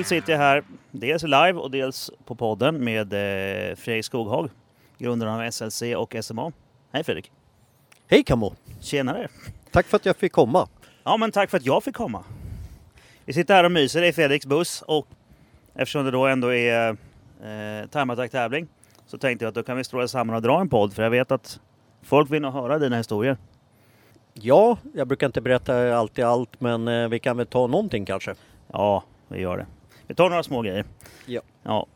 ikväll sitter jag här dels live och dels på podden med eh, Fredrik Skoghag, grundaren av SLC och SMA. Hej Fredrik! Hej Camo! Tjenare! Tack för att jag fick komma. Ja men tack för att jag fick komma. Vi sitter här och myser i Fredriks buss och eftersom det då ändå är eh, Time Attack tävling så tänkte jag att då kan vi stråla samman och dra en podd för jag vet att folk vill nog höra dina historier. Ja, jag brukar inte berätta alltid allt men eh, vi kan väl ta någonting kanske. Ja, vi gör det. Vi tar några små grejer. Ja. Ja,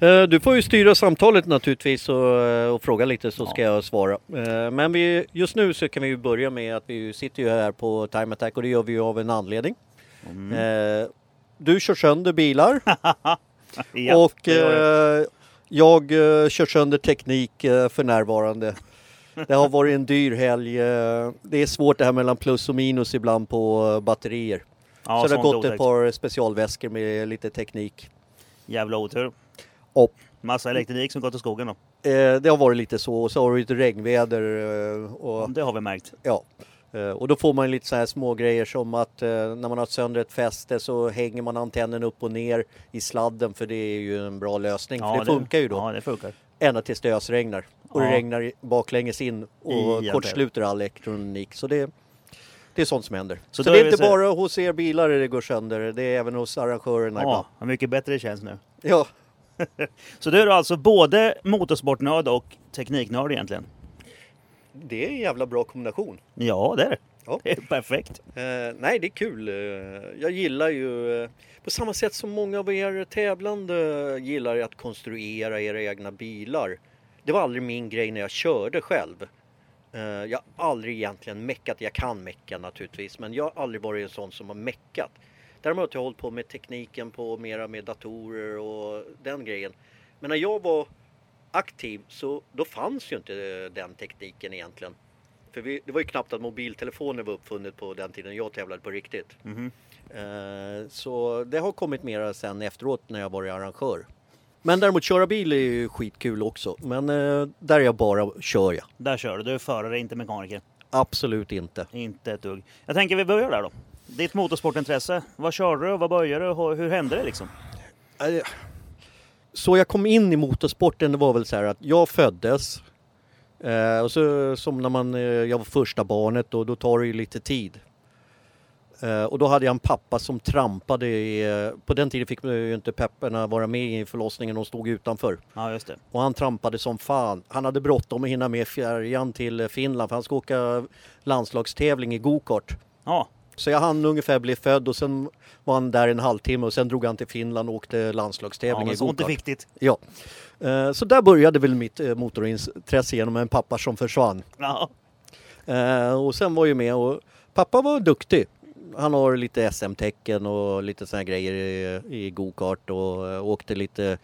Eh, Du får ju styra samtalet naturligtvis och, eh, och fråga lite så Ja. ska jag svara. Eh, Men vi, just nu så kan vi ju börja med att vi sitter ju här på Time Attack och det gör vi ju av en anledning. Mm. Du kör sönder bilar ja och det jag. jag kör sönder teknik för närvarande. Det har varit en dyr helg. Det är svårt det här mellan plus och minus ibland på batterier. Ja, så det har gått ett otäckt. par specialväskor med lite teknik. Jävla otur. Och, Massa elektronik som gått i skogen då. eh, det har varit lite så. Och så har det lite regnväder. Eh, och, Det har vi märkt. ja. Eh, och då får man lite så här små grejer som att eh, när man har sönder ett fäste så hänger man antennen upp och ner i sladden för det är ju en bra lösning. för det, funkar ju då. Ja, det funkar. Ända tills det ösregnar. Och det Ja. regnar i- baklänges in och I kortsluter all elektronik. Så det, det är sånt som händer. Så Så, det är inte så- bara hos er bilar det går sönder. Det är även hos arrangörerna ibland. Ja, vad mycket bättre det känns nu. Ja, Så du är alltså både motorsportnörd och tekniknörd egentligen? det är en jävla bra kombination. Ja, det är det. Ja. Det är perfekt. Eh, nej, det är kul. Eh, jag gillar ju, eh, på samma sätt som många av er tävlande gillar att konstruera era egna bilar. Det var aldrig min grej när jag körde själv. Eh, jag har aldrig egentligen meckat. Jag kan mecka naturligtvis, men jag har aldrig varit en sån som har meckat. Däremot har jag hållit på med tekniken på mera med datorer och den grejen. Men när jag var aktiv så då fanns ju inte den tekniken egentligen. För vi, det var ju knappt att mobiltelefoner var uppfunnet på den tiden jag tävlade på riktigt. Mhm. Eh, så det har kommit mera sen efteråt när jag varit arrangör. Men däremot köra bil är ju skitkul också. Men eh, där är jag bara kör jag. Där kör du. Du är förare, inte mekaniker. Absolut inte. Inte ett dugg. Jag tänker vi börjar där då. Ditt motorsportintresse. Vad körde du? Vad började du? och Hur hände det liksom? Eh, Så jag kom in i motorsporten det var väl så här att jag föddes eh, och så som när man, eh, jag var första barnet och då tar det ju lite tid. Eh, och då hade jag en pappa som trampade i, eh, på den tiden fick man ju inte pepparna vara med i förlossningen, de stod utanför. Ja, just det. Och han trampade som fan. Han hade bråttom att hinna med färjan till Finland för han ska åka landslagstävling i gokart. Ja, Så jag hann ungefär bli född och sen var han där en halvtimme och sen drog han till Finland och åkte ja landslagstävling men i gokart. viktigt. Ja. Eh, Så där började väl mitt motorintresse genom en pappa som försvann. Ja, Och sen var ju med och pappa var duktig. Han har lite SM-tecken och lite här grejer i, i gokart och eh, åkte lite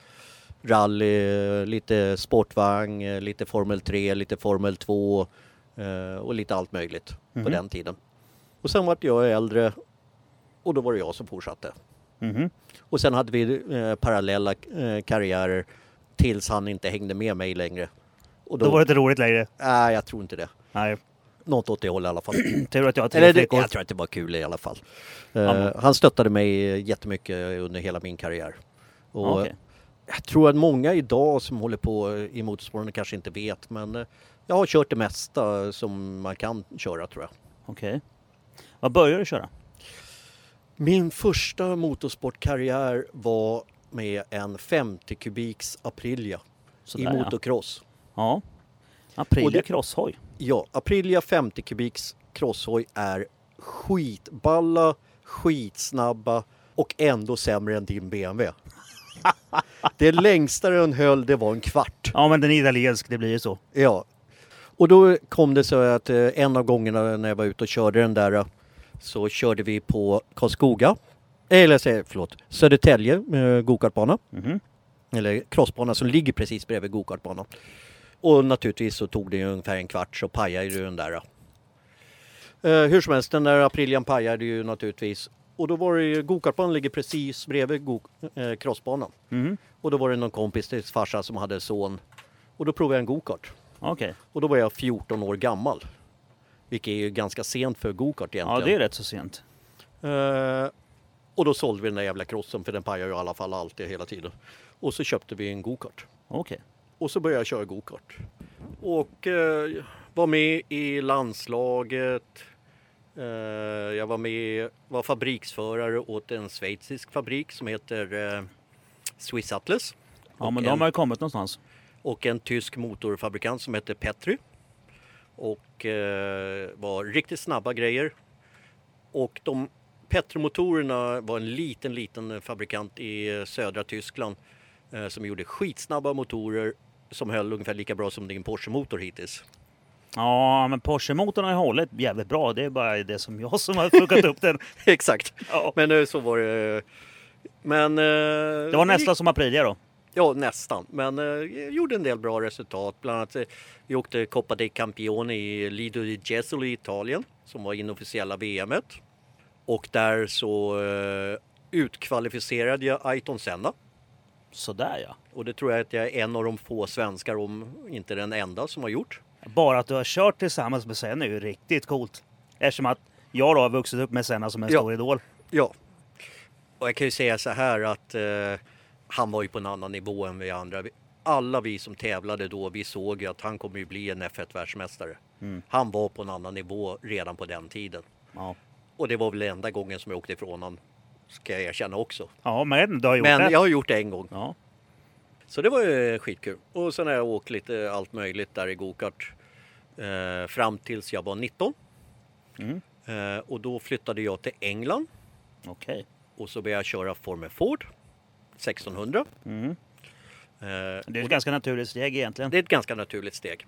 rally, eh, lite sportvagn, eh, lite Formel 3, lite Formel 2 eh, och lite allt möjligt Mhm. på den tiden. Och sen vart jag äldre och då var det jag som fortsatte. Mhm. Och sen hade vi eh, parallella eh, karriärer tills han inte hängde med mig längre. Och Då var det inte roligt längre. Nej, jag tror inte det. Nej, Något åt det hållet i alla fall. tur att jag har tre Eller flickor. jag tror att det var kul i alla fall. Ja. Han stöttade mig jättemycket under hela min karriär. Och Ja, okej. Jag tror att många idag som håller på i motorsporten kanske inte vet men eh, jag har kört det mesta som man kan köra tror jag. Okej. Vad började du köra? Min första motorsportkarriär var med en 50 kubiks Aprilia Sådär, i ja. motocross. Ja. Aprilia det- crosshoj. Ja, Aprilia 50 kubiks crosshoj är skitballa, skitsnabba och ändå sämre än din BMW. det längsta den höll det var en kvart. Ja, men den är italiensk, det blir ju så. Ja. Och då kom det så att eh, en av gångerna när jag var ute och körde den där eh, så körde vi på Karlskoga. Eller säger, förlåt, Södertälje eh, gokartbana. Mhm. Eller crossbana som ligger precis bredvid gokartbanan. Och naturligtvis så tog det ungefär en kvart så pajade ju den där. Eh, hur som helst, den där Aprilian pajade ju naturligtvis. Och då var det ju, gokartbanan ligger precis bredvid go, eh, crossbanan. Mhm. Och då var det någon kompis till farsa som hade son. Och då provade jag en gokart. Okej. Och då var jag 14 år gammal. Vilket är ju ganska sent för gokart egentligen. Ja, det är rätt så sent. Eh, Och då sålde vi den där jävla crossen för den pajar ju i alla fall alltid hela tiden. Och så köpte vi en gokart. Okej. Och så började jag köra gokart. Och eh, var med i landslaget. Eh, jag var med, var fabriksförare åt en schweizisk fabrik som heter eh, Swiss Atlas. Ja, men en- de har ju kommit någonstans. och en tysk motorfabrikant som heter Petry. Och eh, var riktigt snabba grejer. Och de Petry-motorerna var en liten, liten fabrikant i eh, södra Tyskland eh, som gjorde skitsnabba motorer som höll ungefär lika bra som din Porsche-motor hittills. Ja, men Porsche-motorn har ju hållit jävligt bra. Det är bara det som jag som har fuckat upp den. Exakt, Ja. men eh, så var det. Men... eh, Det var nästan som Aprilia då. Ja, nästan. Men eh, gjorde en del bra resultat. Bland annat eh, vi åkte Coppa dei Campioni i Lido di Jesolo i Italien som var inofficiella VMet. Och där så eh, utkvalificerade jag Ayrton Senna. Sådär ja. Och det tror jag att jag är en av de få svenskar, om inte den enda, som har gjort. Bara att du har kört tillsammans med Senna är ju riktigt coolt. Eftersom att jag då har vuxit upp med Senna som en Ja. stor idol. Ja. Och jag kan ju säga så här att eh, han var ju på en annan nivå än vi andra. Alla vi som tävlade då, vi såg ju att han kommer ju bli en F1-världsmästare. Mm. Han var på en annan nivå redan på den tiden. Ja, Och det var väl enda gången som jag åkte ifrån honom, ska jag erkänna också. ja men du har gjort Men det. jag har gjort det en gång. Ja. Så det var ju skitkul. Och sen har jag åkt lite allt möjligt där i gokart. Eh, fram tills jag var 19. Mm. Eh, och då flyttade jag till England. Okej. Och så började jag köra Formel Ford 1600. Mm. Eh, Det är ett ganska naturligt steg egentligen. det är ett ganska naturligt steg.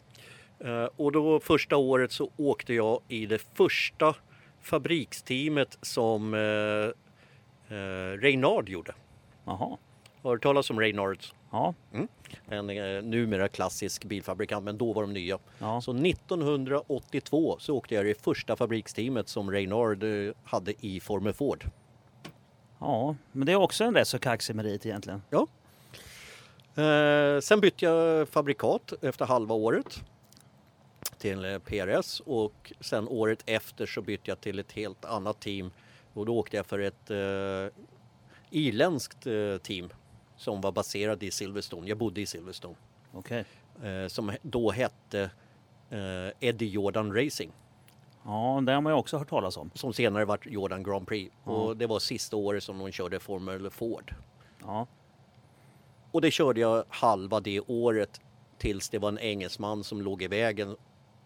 Eh, och då första året så åkte jag i det första fabriksteamet som eh, Reynard gjorde. Jaha. Har du talas om Reynards? Ja. En eh, numera klassisk bilfabrikant, men då var de nya. Ja. Så 1982 så åkte jag i första fabriksteamet som Reynard eh, hade i Formel Ford. ja, men det är också en rätt så kaxig merit egentligen. Ja. Eh, sen bytte jag fabrikat efter halva året till eh, PRS och sen året efter så bytte jag till ett helt annat team och då åkte jag för ett eh, irländskt eh, team som var baserad i Silverstone. Jag bodde i Silverstone Okej. eh, som då hette eh, Eddie Jordan Racing Ja, det har man ju också hört talas om. som senare vart Jordan Grand Prix Ja. och det var sista året som de körde Formel Ford. Ja. Och det körde jag halva det året tills det var en engelsman som låg i vägen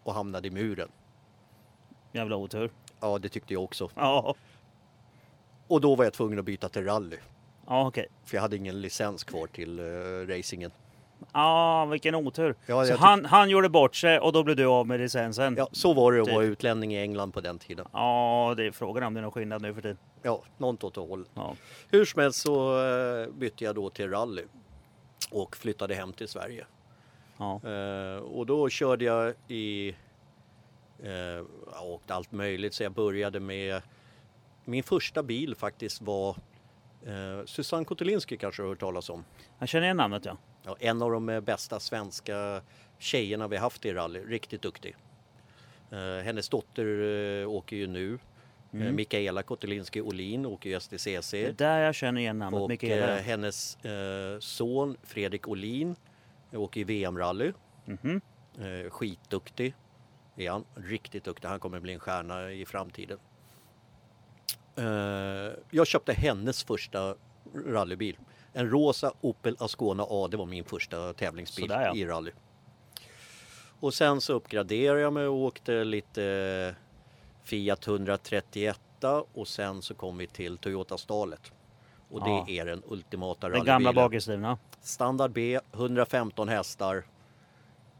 och hamnade i muren. Jävla otur. Ja, det tyckte jag också. Ja. Och då var jag tvungen att byta till rally. Ja, okej. För jag hade ingen licens kvar till uh, racingen. Ja, vilken otur. Ja, så jag han, han gjorde bort sig och då blev du av med licensen. Ja, så var det att Typ. vara utlänning i England på den tiden. Ja, det är frågan om det är någon skillnad nu för tiden. Ja, något åt det hållet. Ja. Hur som helst så eh, bytte jag då till rally och flyttade hem till Sverige. Ja. Eh, och då körde jag i eh, jag åkte allt möjligt så jag började med min första bil faktiskt var eh, Susanne Kotelinski kanske du har hört talas om. Jag känner igen namnet ja. Ja, en av de eh, bästa svenska tjejerna vi haft i rally, riktigt duktig. Eh, hennes dotter eh, åker ju nu. Eh, Mm. Mikaela Kotelinski Olin åker ju STCC. Det är där jag känner igen namnet. Och Mycket eh, hennes son Fredrik Olin åker i VM-rally. mhm. Eh, skitduktig är han. Riktigt duktig. Han kommer bli en stjärna i framtiden. Eh, jag köpte hennes första rallybil. En rosa Opel Ascona A. Det var min första tävlingsbil Sådär, ja. i rally. Och sen så uppgraderade jag mig och åkte lite eh, Fiat 131 och sen så kom vi till Toyota Stalet. Och det Ja. är den ultimata Den rallybilen. gamla bakhjulsdrivna. Standard B, 115 hästar.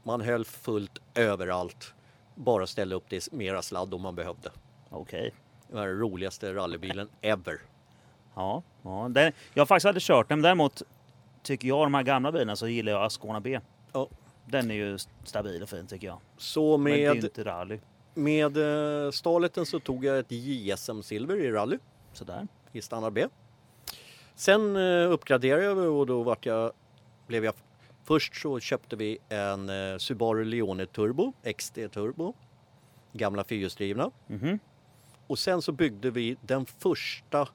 Man höll fullt överallt. Bara ställa upp det mera sladd om man behövde. Okej. Var den roligaste rallybilen ever. Ja, ja. Den, jag har faktiskt aldrig kört den. men Däremot tycker jag de här gamla bilarna så gillar jag Ascona B. Ja. Den är ju stabil och fin tycker jag. Så Men det är ju med, inte rally. med eh, så tog jag ett JSM-silver i rally Sådär. i standard B. Sen eh, uppgraderade jag och då vart jag, blev jag... Först så köpte vi en eh, Subaru Leone Turbo, XT Turbo. Gamla fyrhjulsdrivna. Mhm. Och sen så byggde vi den första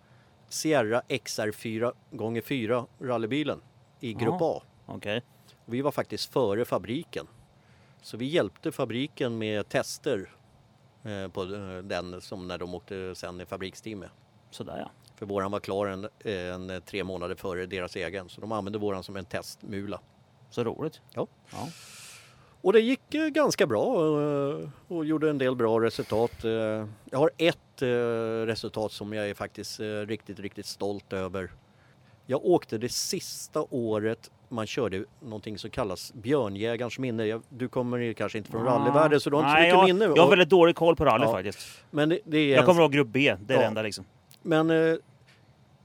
Sierra XR4 gånger 4 rallybilen i Grupp. A. Okej. Vi var faktiskt före fabriken. Så vi hjälpte fabriken med tester eh, på eh, den som när de åkte sen i fabriksteam med. Sådär ja. För våran var klar en, en tre månader före deras egen. Så de använde våran som en testmula. Så roligt. Ja. Ja. Och det gick eh, ganska bra eh, och gjorde en del bra resultat. Eh, Jag har ett eh, resultat som jag är faktiskt eh, riktigt, riktigt stolt över. Jag åkte det sista året man körde någonting som kallas björnjägarens minne. Du kommer kanske inte från rallyvärlden så du har inte så Nej, mycket jag, minne. Jag har väldigt dålig koll på rally Ja. faktiskt. Men det, det är Jag en- kommer ihåg grupp B, det är det Ja. enda liksom. Men eh,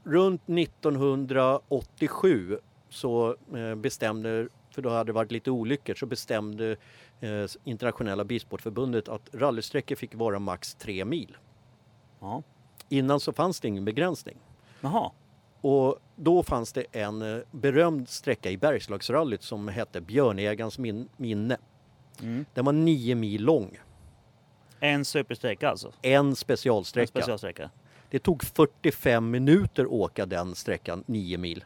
runt 1987 så eh, bestämde, för då hade det varit lite olyckor, så bestämde eh, internationella bilsportförbundet att rallysträckor fick vara max tre mil. Ja. Innan så fanns det ingen begränsning. Jaha. Och då fanns det en eh, berömd sträcka i Bergslagsrallyt som hette Björnjägarens min- minne. Mm. Den var nio mil lång. En supersträcka alltså. En En specialsträcka. specialsträcka. Det tog 45 minuter att åka den sträckan, 9 mil,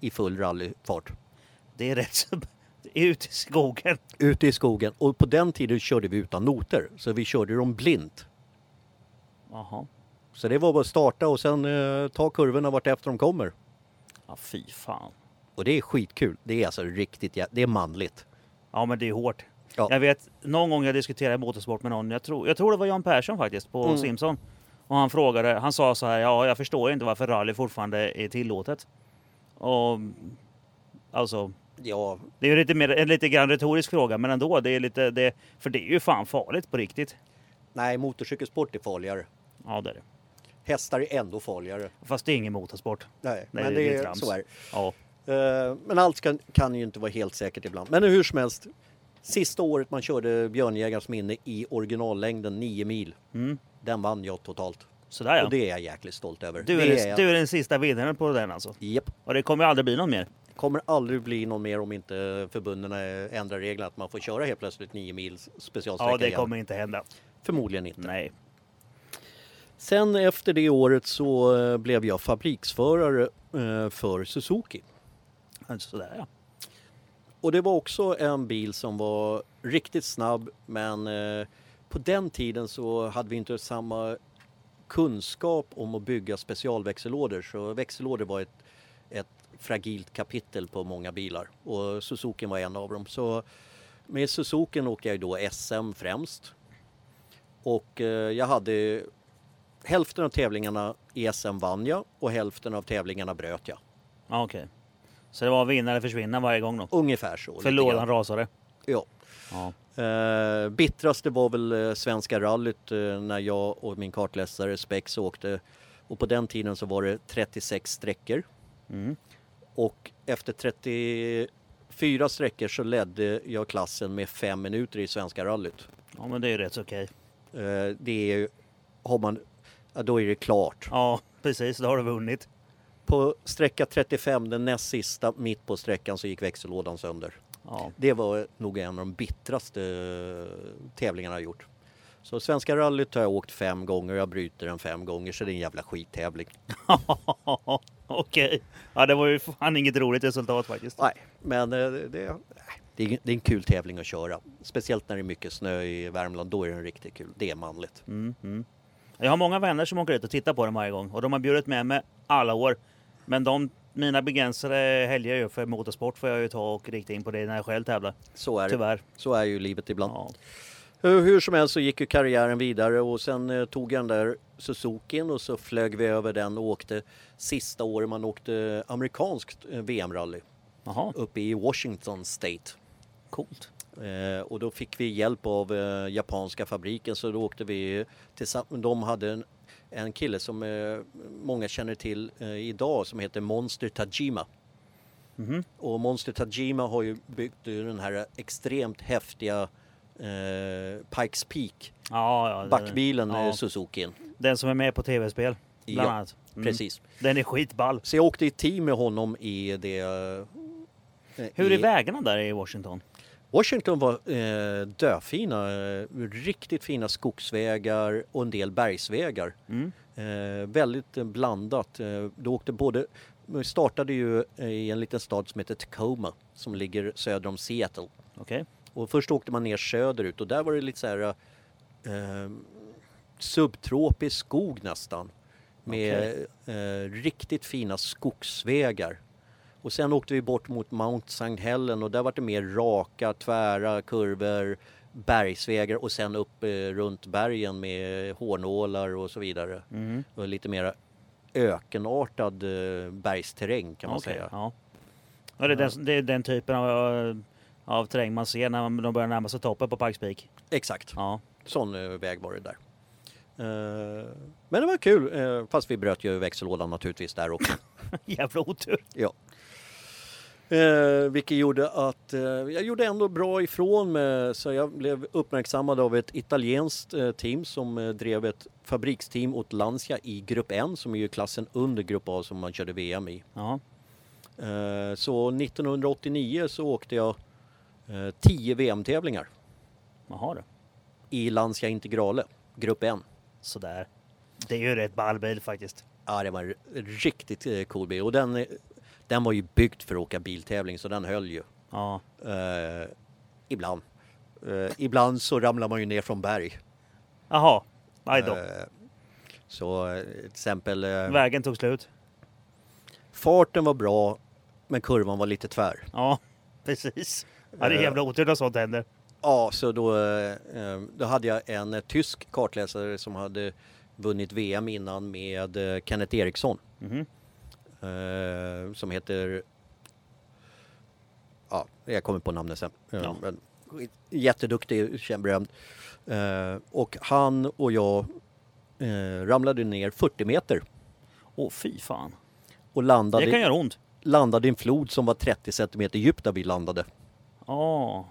i full rallyfart. Det är rätt så... Ute i skogen. Ute i skogen. Och på den tiden körde vi utan noter, så vi körde dem blint. Jaha. Så det var bara att starta och sen eh, ta kurvorna vart efter de kommer. Ja, fy fan. Och det är skitkul. Det är alltså riktigt, jä- det är manligt. Ja, men det är hårt. Ja. Jag vet, någon gång jag diskuterade motorsport med någon, jag tror, jag tror det var Jan Persson faktiskt, på Mm. Simpson. Och han frågade, han sa så här, ja jag förstår inte varför rally fortfarande är tillåtet. Och alltså, Ja, det är ju lite mer, en lite grann retorisk fråga, men ändå, det är lite, det, för det är ju fan farligt på riktigt. nej, motorcykelsport är farligare. Ja, det är det. Hästar är ändå farligare. Fast det är ingen motorsport. Nej, Nej, men det är det är, trams. så är det. Ja. Eh, Men allt kan, kan ju inte vara helt säkert ibland. Men hur som helst. Sista året man körde Björnjägarens minne i originallängden 9 mil. Mm. Den vann jag totalt. Sådär ja. Och det är jag jäkligt stolt över. Du är, den, du är den sista vinnaren på den alltså. Japp. Och det kommer aldrig bli någon mer. Kommer aldrig bli någon mer om inte förbunden ändrar reglerna att man får köra helt plötsligt 9 mil specialsträcka Ja, det igen. kommer inte hända. Förmodligen inte. Nej. Sen efter det året så eh, blev jag fabriksförare eh, för Suzuki. Alltså sådär ja. Och det var också en bil som var riktigt snabb men eh, på den tiden så hade vi inte samma kunskap om att bygga specialväxellådor så växellådor var ett, ett fragilt kapitel på många bilar och Suzuki var en av dem. Så med Suzuki åkte jag då SM främst och jag hade hälften av tävlingarna i SM vann jag och hälften av tävlingarna bröt jag. ja Okej. Så det var vinna eller försvinna varje gång då? Ungefär så. För lite lådan grann. rasade? Ja. Ja. Eh, bittraste var väl eh, Svenska rallyt eh, när jag och min kartläsare Spex åkte. Och på den tiden så var det 36 sträckor. Mm. Och efter 34 sträckor så ledde jag klassen med fem minuter i Svenska rallyt. ja, men det är ju rätt så okej. Eh, det är ju, har man, ja, då är det klart. Ja, precis. Då har du vunnit. På sträcka 35, den näst sista, mitt på sträckan så gick växellådan sönder. Ja. Det var nog en av de bittraste eh, tävlingarna jag gjort. Så Svenska rallyt har jag åkt fem gånger, jag bryter den fem gånger så det är en jävla skittävling. okej. Ja, det var ju fan inget roligt resultat faktiskt. Nej, men eh, det, det, det är en kul tävling att köra. Speciellt när det är mycket snö i Värmland, då är den riktigt kul. Det är manligt. Mm, mm. Jag har många vänner som åker ut och tittar på den varje gång och de har bjudit med mig alla år. Men de, mina begränsade helger ju för motorsport får jag ju ta och rikta in på det när jag själv tävlar. Så är det. Tyvärr. Så är ju livet ibland. Ja. Hur, som helst så gick ju karriären vidare och sen eh, tog jag den där Suzukin och så flög vi över den och åkte sista året man åkte amerikanskt eh, VM-rally uppe i Washington State. coolt. Eh, och då fick vi hjälp av eh, japanska fabriken så då åkte vi tillsammans. De hade en, en kille som eh, många känner till idag som heter Monster Tajima. Mhm. Och Monster Tajima har ju byggt den här extremt häftiga eh, Pikes Peak Ja, ja. backbilen ja. Suzukin. Den som är med på tv-spel. Bland Ja, annat. Mm. Precis. Den är skitball. Så jag åkte i team med honom i det. eh, Hur i, är vägarna där i Washington? Washington var eh, döfina, eh, riktigt fina skogsvägar och en del bergsvägar. Mm. Eh, väldigt eh, blandat. Eh, du åkte både, vi startade ju i en liten stad som heter Tacoma som ligger söder om Seattle. Okej. Och först åkte man ner söderut och där var det lite så här eh, subtropisk skog nästan. Med eh, riktigt fina skogsvägar. Och sen åkte vi bort mot Mount St. Helen och där var det mer raka, tvära kurvor, bergsvägar och sen upp eh, runt bergen med hårnålar och så vidare. Mhm. Och lite mer ökenartad eh, bergsterräng kan man Okej, säga. Ja. Ja, det, är den, det är den typen av, av terräng man ser när de börjar närma sig toppen på Pikes Peak. Exakt. Ja. Sån eh, väg var det där. Eh, men det var kul, eh, fast vi bröt ju växellådan naturligtvis där också. Jävla otur. ja. Eh, vilket gjorde att eh, jag gjorde ändå bra ifrån mig så jag blev uppmärksammad av ett italienskt eh, team som eh, drev ett fabriksteam åt Lancia i Grupp N som är ju klassen under Grupp A som man körde VM i. Ja. Eh, så 1989 så åkte jag eh, 10 VM-tävlingar Jaha du. i Lancia Integrale, Grupp N. Sådär. Det är ju rätt ball bil faktiskt. Ja, det var en riktigt eh, cool bil och den, eh, den var ju byggd för att åka biltävling så den höll ju. Ja. Eh, ibland. Eh, ibland så ramlar man ju ner från berg. Jaha. Aj då. Eh, så eh, till exempel eh, Vägen tog slut. farten var bra men kurvan var lite tvär. Ja, precis. Ja, det är jävla otur när sånt händer. Ja, så då, då hade jag en tysk kartläsare som hade vunnit VM innan med Kenneth Eriksson. Mhm. Eh, som heter... Ja, jag kommer på namnet sen. Ja. men, jätteduktig, berömd. Eh, och han och jag eh, ramlade ner 40 meter Åh fy fan. och landade, Det kan göra ont. landade i en flod som var 30 centimeter djup där vi landade. Ja.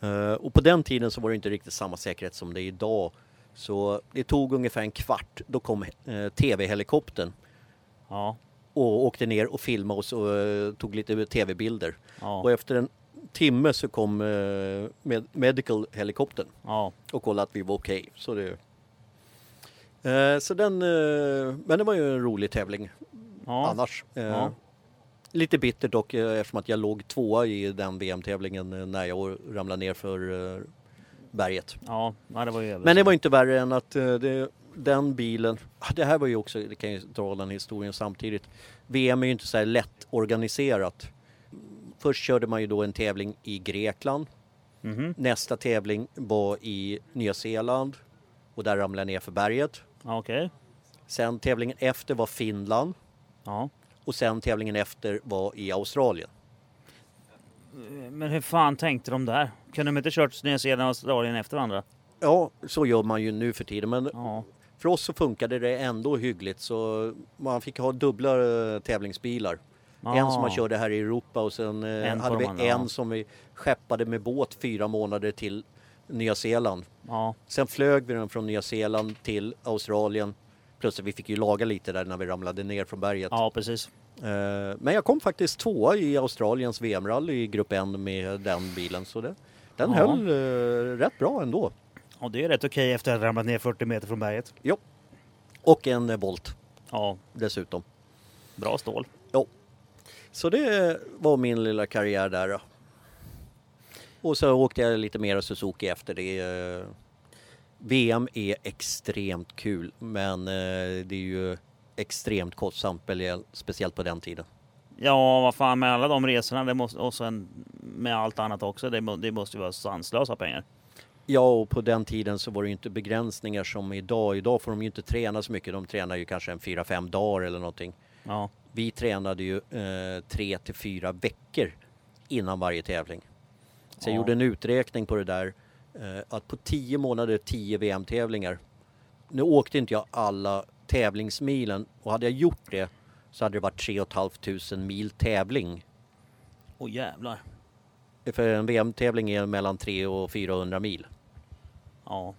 Eh, och på den tiden så var det inte riktigt samma säkerhet som det är idag. Så det tog ungefär en kvart, då kom eh, TV-helikoptern Ja. Och åkte ner och filmade oss och eh, tog lite TV-bilder. Ja. Och efter en timme så kom eh, med medical helikoptern Ja. och kollade att vi var okej. Så det... Eh, så den... Men det var ju en rolig tävling Ja. annars. Lite bittert dock eftersom att jag låg tvåa i den VM-tävlingen när jag ramlade ner för berget. Ja. det var ju. Men det var inte värre än att det, den bilen, ah, det här var ju också, det kan ju dra den historien samtidigt. VM är ju inte så här lätt organiserat. Först körde man ju då en tävling i Grekland. Mhm. Nästa tävling var i Nya Zeeland och där ramlade jag ner för berget. Okej. Sen tävlingen efter var Finland Ja. och sen tävlingen efter var i Australien. Men hur fan tänkte de där? Kunde de inte kört Nya Zeeland och Australien efter varandra? Ja, så gör man ju nu för tiden men Ja. För oss så funkade det ändå hyggligt så man fick ha dubbla eh, tävlingsbilar. En som man körde här i Europa och sen eh, En hade de vi andra, en ja. som vi skeppade med båt fyra månader till Nya Zeeland. Ja. Sen flög vi den från Nya Zeeland till Australien. Plus att vi fick ju laga lite där när vi ramlade ner från berget. Ja, precis. Eh, Men jag kom faktiskt tvåa i Australiens VM-rally i Grupp N med den bilen. Så det, den höll rätt bra ändå. Och det är rätt okej efter att ha ramlat ner 40 meter från berget. Jo. Och en eh, Volt Ja, dessutom. bra stål. Jo. Så det var min lilla karriär där. då. Och så åkte jag lite mer Suzuki efter det. eh. VM är extremt kul men eh, det är ju extremt kostsamt, specie- speciellt på den tiden. Ja, vad fan med alla de resorna det måste, och sen med allt annat också. Det, må- det måste ju vara sanslösa pengar. Ja, och på den tiden så var det ju inte begränsningar som idag. Idag får de ju inte träna så mycket. De tränar ju kanske en fyra, fem dagar eller någonting. Ja, Vi tränade ju eh, tre till fyra veckor innan varje tävling. Så jag Ja. gjorde en uträkning på det där. Eh, att på tio månader, tio VM-tävlingar. Nu åkte inte jag alla tävlingsmilen och hade jag gjort det så hade det varit 3 500 mil tävling. åh jävlar. För en VM-tävling är mellan 300 och 400 mil. Ja,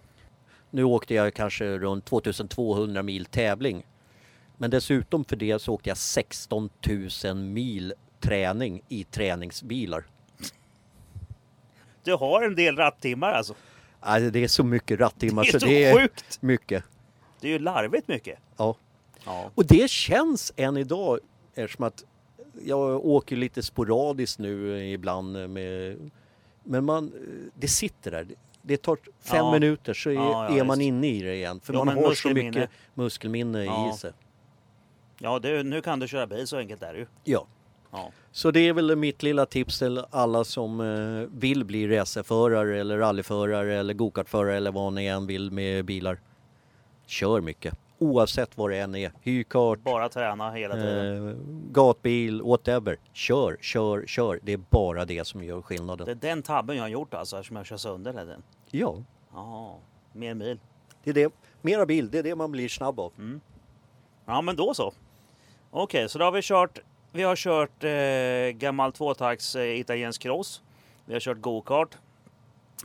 Nu åkte jag kanske runt 2200 mil tävling. Men dessutom för det så åkte jag 16 000 mil träning i träningsbilar. Du har en del rattimmar alltså. Alltså, det är så mycket rattimmar Det så så det är sjukt! mycket. Det är ju larvigt mycket. Ja. Ja. Och det känns än idag eftersom att jag åker lite sporadiskt nu ibland med men man, det sitter där. Det tar fem Ja. minuter så är, Ja, ja, är man inne i det igen. För man har så mycket muskelminne i sig. Ja, det, nu kan du köra bil så enkelt är det ju. Ja. Så det är väl mitt lilla tips till alla som eh, vill bli racerförare eller rallyförare eller gokartförare eller vad ni än vill med bilar. Kör mycket. Oavsett vad det än är. Hyrkart, Bara träna hela tiden. eh, gatbil, whatever. Kör, kör, kör. Det är bara det som gör skillnaden. Det är den tabben jag har gjort alltså, eftersom jag kör sönder tiden. Ja, Ja, mer mil. det är det. Mera bil, det är det man blir snabb av. Ja, men då så. Okej, så då har vi kört. Vi har kört eh, gammal tvåtakts eh, italiensk cross. Vi har kört go-kart.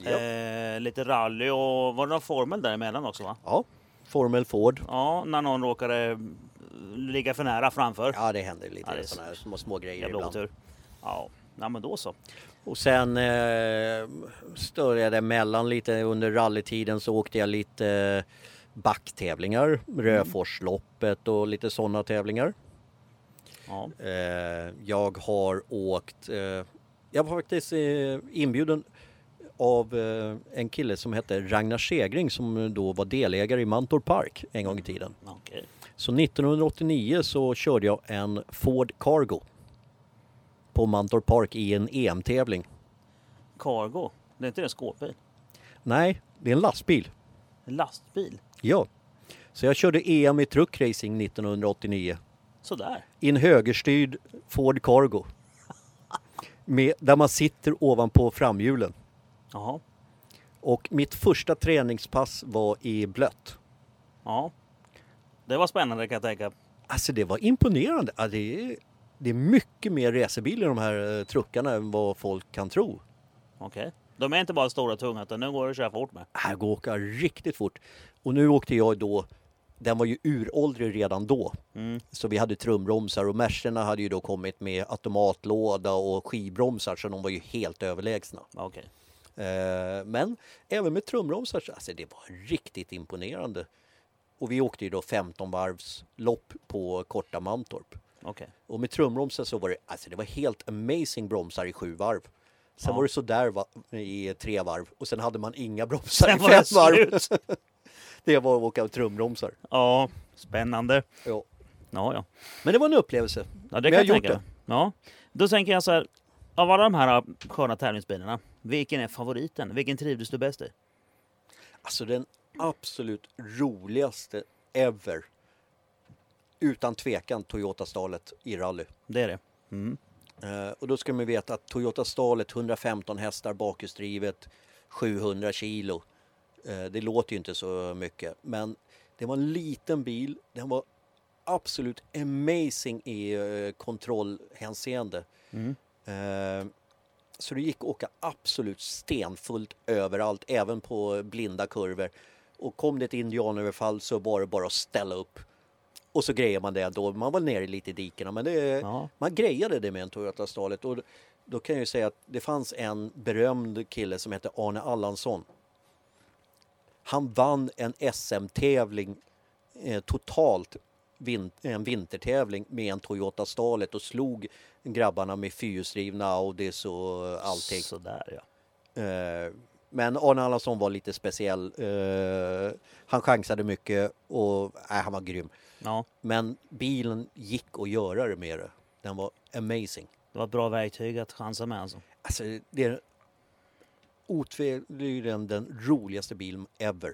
Ja. Eh, lite rally och var det någon formel däremellan också va? ja. Formel Ford. Ja, när någon råkade eh, ligga för nära framför. Ja, det händer lite Ja, det är sådana här små, små grejer Jävla ibland. otur. Ja, nej, men då så. Och sen eh, störde jag det emellan lite under rallytiden så åkte jag lite eh, backtävlingar, Röforsloppet och lite sådana tävlingar. Ja, Eh, jag har åkt, eh, jag var faktiskt eh, inbjuden av eh, en kille som hette Ragnar Segring som då var delägare i Mantorp Park en gång i tiden. okej. Så 1989 så körde jag en Ford Cargo på Mantorp Park i en EM-tävling. Cargo, det är inte det en skåpbil? Nej, det är en lastbil. En lastbil? Ja. Så jag körde EM i truckracing 1989 Sådär. i en högerstyrd Ford Cargo. Med, där man sitter ovanpå framhjulen. Jaha. Och mitt första träningspass var i blött. Ja. Det var spännande kan jag tänka. Alltså det var imponerande. Ja, det, det är mycket mer racerbil i de här eh, truckarna än vad folk kan tro. Okej. De är inte bara stora och tunga utan nu går det att köra fort med. Här går åka riktigt fort. Och nu åkte jag då, den var ju uråldrig redan då. Mm. Så vi hade trumbromsar och Mercerna hade ju då kommit med automatlåda och skivbromsar så de var ju helt överlägsna. Okej. Eh, Men även med trumbromsar, så- alltså det var riktigt imponerande. Och vi åkte ju då 15 varvs lopp på korta Mantorp. Okej. Och med trumbromsar så var det, alltså det var helt amazing bromsar i sju varv. Sen Ja. var det sådär va, i tre varv och sen hade man inga bromsar Sen i fem det varv. Det var att åka trumbromsar. Ja, spännande. Ja. Ja, ja. Men det var en upplevelse. Ja, det Men kan jag jag gjort tänka mig. Ja. Då tänker jag så här. Av alla de här sköna tävlingsbilarna, vilken är favoriten? Vilken trivdes du bäst i? Alltså den absolut roligaste ever. Utan tvekan Toyota Stalet i rally. Det är det. Mm. Eh, och då ska man veta att Toyota Stalet 115 hästar bakhjulsdrivet 700 kilo. Eh, det låter ju inte så mycket men det var en liten bil. Den var absolut amazing i eh, kontrollhänseende. Mm. Eh, så det gick att åka absolut stenfullt överallt, även på blinda kurvor. Och kom det ett indianöverfall så var det bara att ställa upp. Och så grejer man det då. Man var nere lite i dikena men det, Ja. man grejade det med en Toyota Stalet. Och då kan jag ju säga att det fanns en berömd kille som hette Arne Allansson. Han vann en SM-tävling eh, totalt, vin- en vintertävling med en Toyota Stalet och slog grabbarna med fyrhjulsdrivna Audis och allting. Sådär ja. Eh, men Arne Allansson var lite speciell. Eh, han chansade mycket och nej, han var grym. Ja, Men bilen gick att göra det med det. Den var amazing. det var ett bra verktyg att chansa med alltså. Alltså, det är otvivelaktigt den roligaste bilen ever.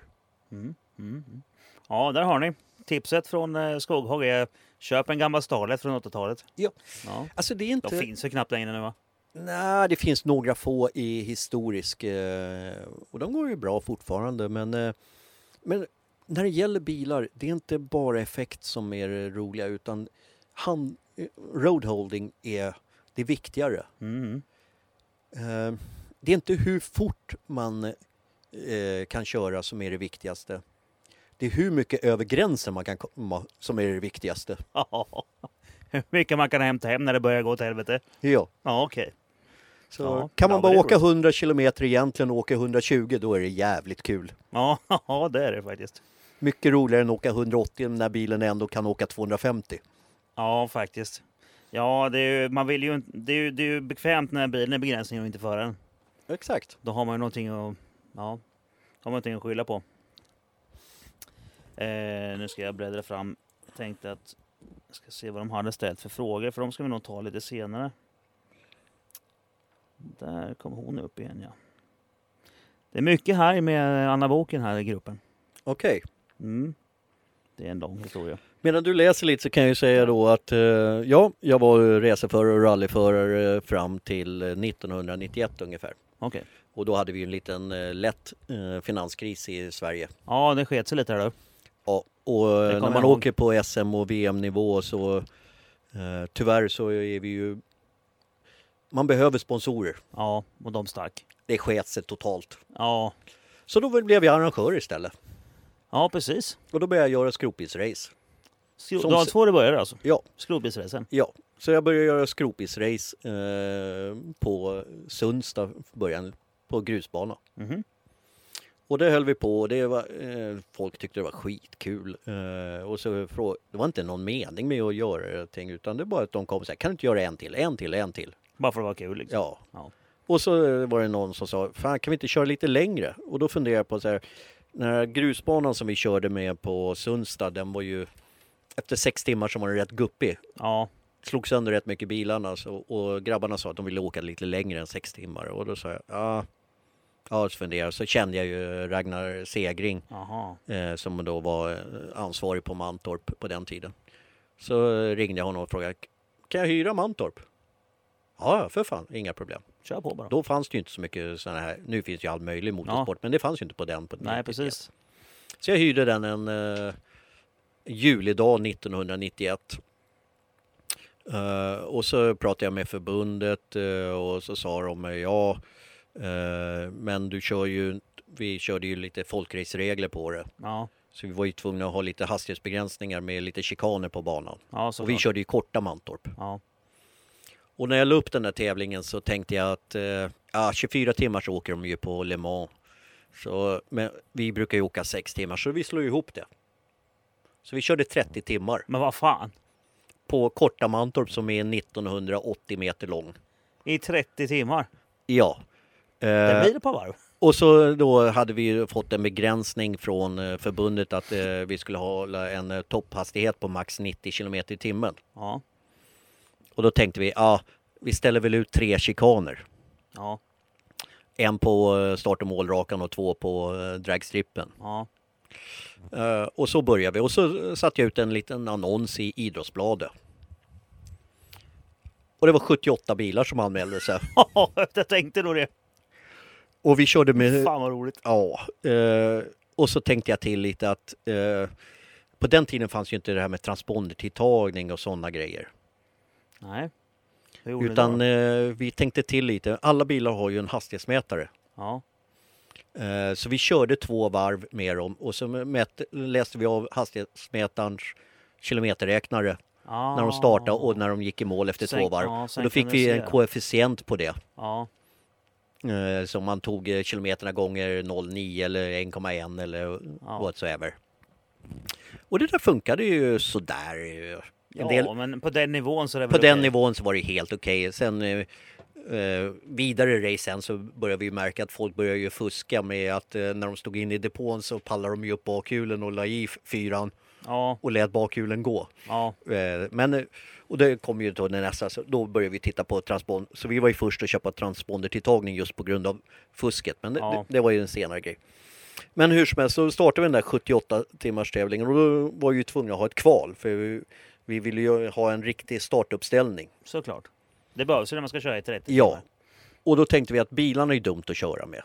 Mm. Mm. mm. Ja, där har ni. Tipset från eh, Skoghag är köp en gammal Starlet från 80-talet. Ja. Ja. Alltså det är De inte... finns ju knappt längre nu va? Nej, det finns några få i historisk eh, och de går ju bra fortfarande. Men, eh, men när det gäller bilar, det är inte bara effekt som är det roliga utan hand, eh, roadholding är det viktigare. Mm. Eh, det är inte hur fort man eh, kan köra som är det viktigaste. Det är hur mycket över gränsen man kan komma som är det viktigaste. Hur mycket man kan hämta hem när det börjar gå åt helvete. Ja, Ja, okej. Så Ja, kan man bara åka 100 kilometer egentligen och åka 120 då är det jävligt kul. Ja, det är det faktiskt. Mycket roligare än att åka 180 när bilen ändå kan åka 250. Ja, faktiskt. Ja, det är ju, man vill ju, det är ju, det är ju bekvämt när bilen är begränsningen och inte föraren. Exakt. Då har man ju någonting att, ja, har man någonting att skylla på. Eh, nu ska jag bläddra fram. Jag tänkte att jag ska se vad de hade ställt för frågor, för de ska vi nog ta lite senare. Där kom hon upp igen, ja. Det är mycket här med Anna Boken här i gruppen. Okej. Mm. Det är en lång historia. Medan du läser lite så kan jag ju säga då att eh, ja, jag var racerförare och rallyförare fram till eh, 1991 ungefär. Okej. Och då hade vi en liten eh, lätt eh, finanskris i Sverige. Ja, det sket sig lite där då. Ja, och eh, när man ihåg. åker på SM och VM-nivå så eh, tyvärr så är vi ju... Man behöver sponsorer. Ja, och de stack. Det sket sig totalt. Ja, Så då blev jag arrangör istället. Ja precis. Och då började jag göra skrotbilsrace. Skro- Som Dag två det började alltså? Ja, Skrotbilsracen? ja. Så jag började göra skrotbilsrace eh, på Sundsta början, på grusbana. Mhm. Och det höll vi på och det var, eh, folk tyckte det var skitkul. Eh, och så frå- det var inte någon mening med att göra någonting utan det var bara att de kom och sa kan du inte göra en till, en till, en till? Bara för att vara kul liksom? Ja. Ja. Och så eh, var det någon som sa, fan kan vi inte köra lite längre? Och då funderade jag på så här, den här grusbanan som vi körde med på Sundsta, den var ju, efter sex timmar så var den rätt guppig. Ja, Slog sönder rätt mycket bilarna så, och grabbarna sa att de ville åka lite längre än sex timmar. Och då sa jag, ja, ja så funderade. Så kände jag ju Ragnar Segring eh, som då var eh, ansvarig på Mantorp på den tiden. Så ringde jag honom och frågade, kan jag hyra Mantorp? Ja, för fan, inga problem. Kör på bara. Då fanns det ju inte så mycket sådana här, nu finns ju all möjlig motorsport, men det fanns ju inte på den. På Nej, 91. precis. Så jag hyrde den en uh, julidag 1991. Eh, och så pratade jag med förbundet eh, och så sa de ja, eh, men du kör ju, vi körde ju lite folkraceregler på det. Ja, Så vi var ju tvungna att ha lite hastighetsbegränsningar med lite chikaner på banan. ja Och vi körde ju korta Mantorp. Ja, Och när jag la upp den där tävlingen så tänkte jag att eh, ja, 24 timmar så åker de ju på Le Mans. Så, men vi brukar ju åka 6 timmar så vi slår ihop det. Så vi körde 30 timmar men vad fan? på korta Mantorp som är 1980 meter lång. I 30 timmar? Ja. Det Eh, blir det på varv. och så då hade vi fått en begränsning från eh, förbundet att vi skulle hålla en topphastighet på max 90 kilometer i timmen. Ja, Och då tänkte vi, ja, vi ställer väl ut tre chikaner. ja, En på eh, start och målrakan och två på eh, dragstrippen. ja. Eh, och så började vi och så satte jag ut en liten annons i Idrottsbladet. Och det var 78 bilar som anmälde sig. jag tänkte nog det. Och vi körde med... Fan vad roligt. Ja. Eh, och så tänkte jag till lite att eh, på den tiden fanns ju inte det här med transpondertilltagning och sådana grejer. Nej. Utan eh, vi tänkte till lite. Alla bilar har ju en hastighetsmätare. Ja, Eh, Så vi körde två varv med dem och så mät, läste vi av hastighetsmätarens kilometerräknare ah. när de startade och när de gick i mål efter Sen- två varv. ja, och då fick vi en koefficient på det. Ja, Eh, Så man tog eh, kilometerna gånger 0,9 eller 1,1 eller Ja. whatsoever. Och det där funkade ju sådär. Ja del, men på den nivån så på den okej. nivån så var det helt okej. Sen eh, eh, vidare race sen så började vi märka att folk började ju fuska med att eh, när de stod in i depån så pallade de ju upp bakhjulen och la i fyran Ja, och lät bakhjulen gå. ja, Eh, Men, eh, och det kom ju då nästa, så då började vi titta på transponder. Så vi var ju först att köpa transpondertilltagning just på grund av fusket. Men det, Ja. det, det var ju en senare grej. Men hur som helst så startade vi den där 78 timmars tävlingen och då var ju tvungna att ha ett kval. För vi, vi ville ju ha en riktig startuppställning. såklart. Det behövs ju när man ska köra i 30 Ja. timmar. Och då tänkte vi att bilarna är dumt att köra med.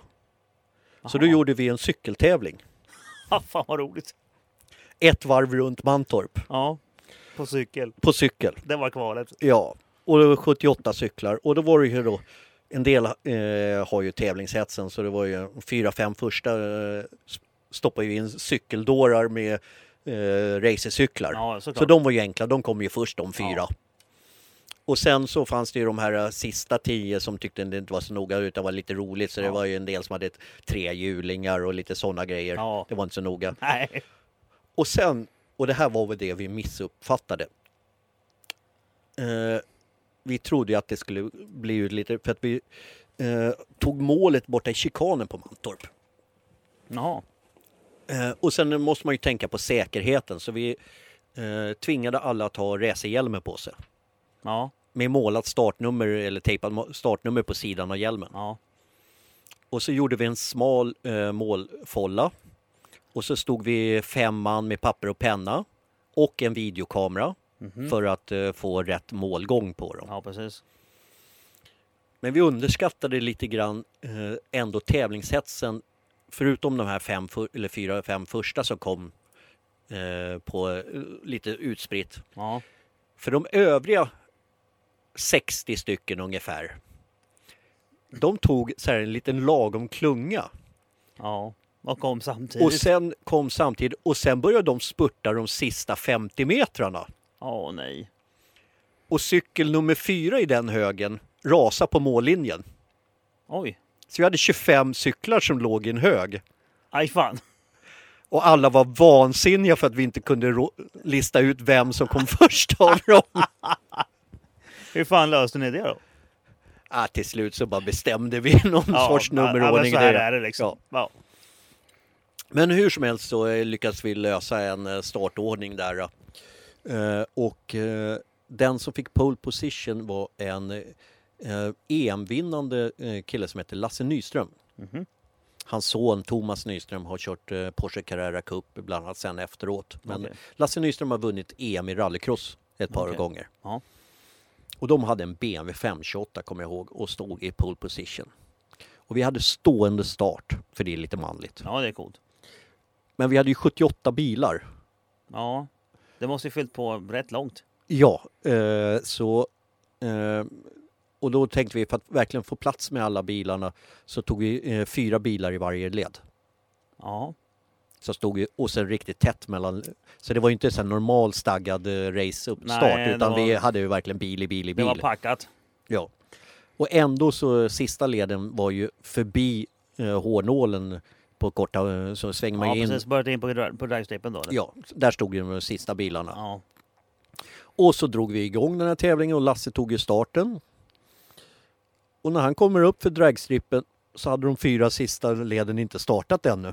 Så då gjorde vi en cykeltävling. Fan vad roligt. Ett varv runt Mantorp Ja, på cykel. på cykel. Det var kvalet. Ja, och det var 78 cyklar och då var det ju då en del eh, har ju tävlingshetsen så det var ju fyra, fem första eh, stoppade ju in cykeldårar med eh, racercyklar. Ja, så de var ju enkla, de kom ju först de fyra. Ja. Och sen så fanns det ju de här eh, sista tio som tyckte det inte var så noga utan var lite roligt. Så det Ja. var ju en del som hade tre hjulingar och lite sådana grejer. Ja. Det var inte så noga. Nej. Och sen, och det här var väl det vi missuppfattade. Eh, vi trodde ju att det skulle bli ut lite, för att vi eh, tog målet borta i chikanen på Mantorp. Jaha. Eh, och sen måste man ju tänka på säkerheten så vi eh, tvingade alla att ha racerhjälmen på sig. Ja. Med målat startnummer eller tejpat startnummer på sidan av hjälmen. Ja. Och så gjorde vi en smal eh, målfolla. Och så stod vi fem man med papper och penna och en videokamera för att eh, få rätt målgång på dem. Ja, precis. Men vi underskattade lite grann eh, ändå tävlingshetsen förutom de här fem, eller fyra, fem första som kom eh, på eh, lite utspritt. Ja. För de övriga 60 stycken ungefär, de tog så här en liten lagom klunga. Ja. Och kom samtidigt. Och sen kom samtidigt och sen började de spurta de sista 50 metrarna. Åh nej. Och cykel nummer fyra i den högen rasade på mållinjen. Oj. Så vi hade 25 cyklar som låg i en hög. Aj fan. Och alla var vansinniga för att vi inte kunde lista ut vem som kom först av dem. Hur fan löste ni det då? Ah, till slut så bara bestämde vi någon sorts ja, men nummerordning. så här där. är det liksom. Ja. Ja. Men hur som helst så eh, lyckades vi lösa en eh, startordning där. Eh, Och eh, den som fick pole position var en eh, EM-vinnande eh, kille som heter Lasse Nyström. Mhm. Hans son Thomas Nyström har kört eh, Porsche Carrera Cup bland annat sen efteråt. Men Okej. Lasse Nyström har vunnit EM i rallycross ett par Okej. gånger. Ja. Och de hade en BMW 528 kommer jag ihåg och stod i pole position. Och vi hade stående start, för det är lite manligt. ja, det är coolt. Men vi hade ju 78 bilar. Ja. Det måste ju fyllt på rätt långt. Ja, eh, så... Eh, och då tänkte vi för att verkligen få plats med alla bilarna så tog vi eh, fyra bilar i varje led. Ja. Så stod vi, och sen riktigt tätt mellan... Så det var ju inte en normal staggad eh, det utan var- vi hade ju verkligen bil i bil i Det bil. var packat. Ja. Och ändå så sista leden var ju förbi eh, hårnålen på korta, eh, så svänger man Ja, in. precis. Börjat in på, på dragstripen då? eller? Ja, där stod ju de sista bilarna. Ja. Och så drog vi igång den här tävlingen och Lasse tog ju starten. Och när han kommer upp för dragstrippen så hade de fyra sista leden inte startat ännu.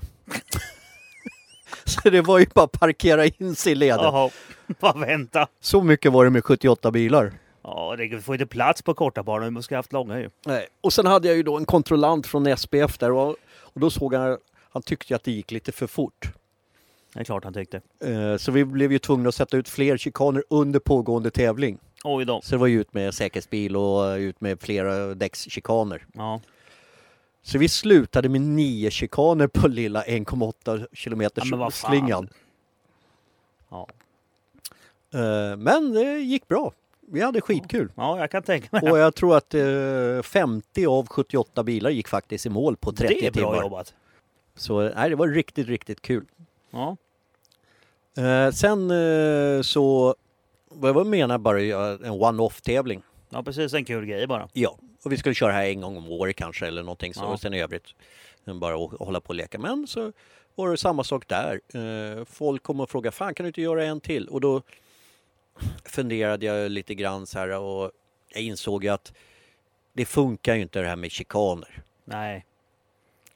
så det var ju bara att parkera in sig i leden. Jaha. Bara vänta. Så mycket var det med 78 bilar. Ja, det får inte plats på korta banor. Vi måste ha haft långa ju. Nej. Och sen hade jag ju då en kontrollant från SPF där och, och då såg han, han tyckte att det gick lite för fort. Det är klart han tyckte. Eh, Så vi blev ju tvungna att sätta ut fler chikaner under pågående tävling. Oj då. Så det var ju ut med säkerhetsbil och ut med flera däckschikaner. Ja. Så vi slutade med nio chikaner på lilla 1,8 kilometers Ja, slingan. Ja. Eh, Men det gick bra. Vi hade skitkul. ja, jag kan tänka mig Och jag tror att eh, 50 av 78 bilar gick faktiskt i mål på 30 Det är bra timmar. jobbat. Så nej, det var riktigt, riktigt kul. Ja. Eh, Sen eh, så, vad jag menar bara en one-off tävling. ja, precis. En kul grej bara. Ja, och vi skulle köra här en gång om året kanske eller någonting så. Ja. Och sen i övrigt eh, bara hålla på och leka. Men så var det samma sak där. Eh, Folk kom och frågade, fan kan du inte göra en till? Och då funderade jag lite grann så här och jag insåg ju att det funkar ju inte det här med chikaner. Nej.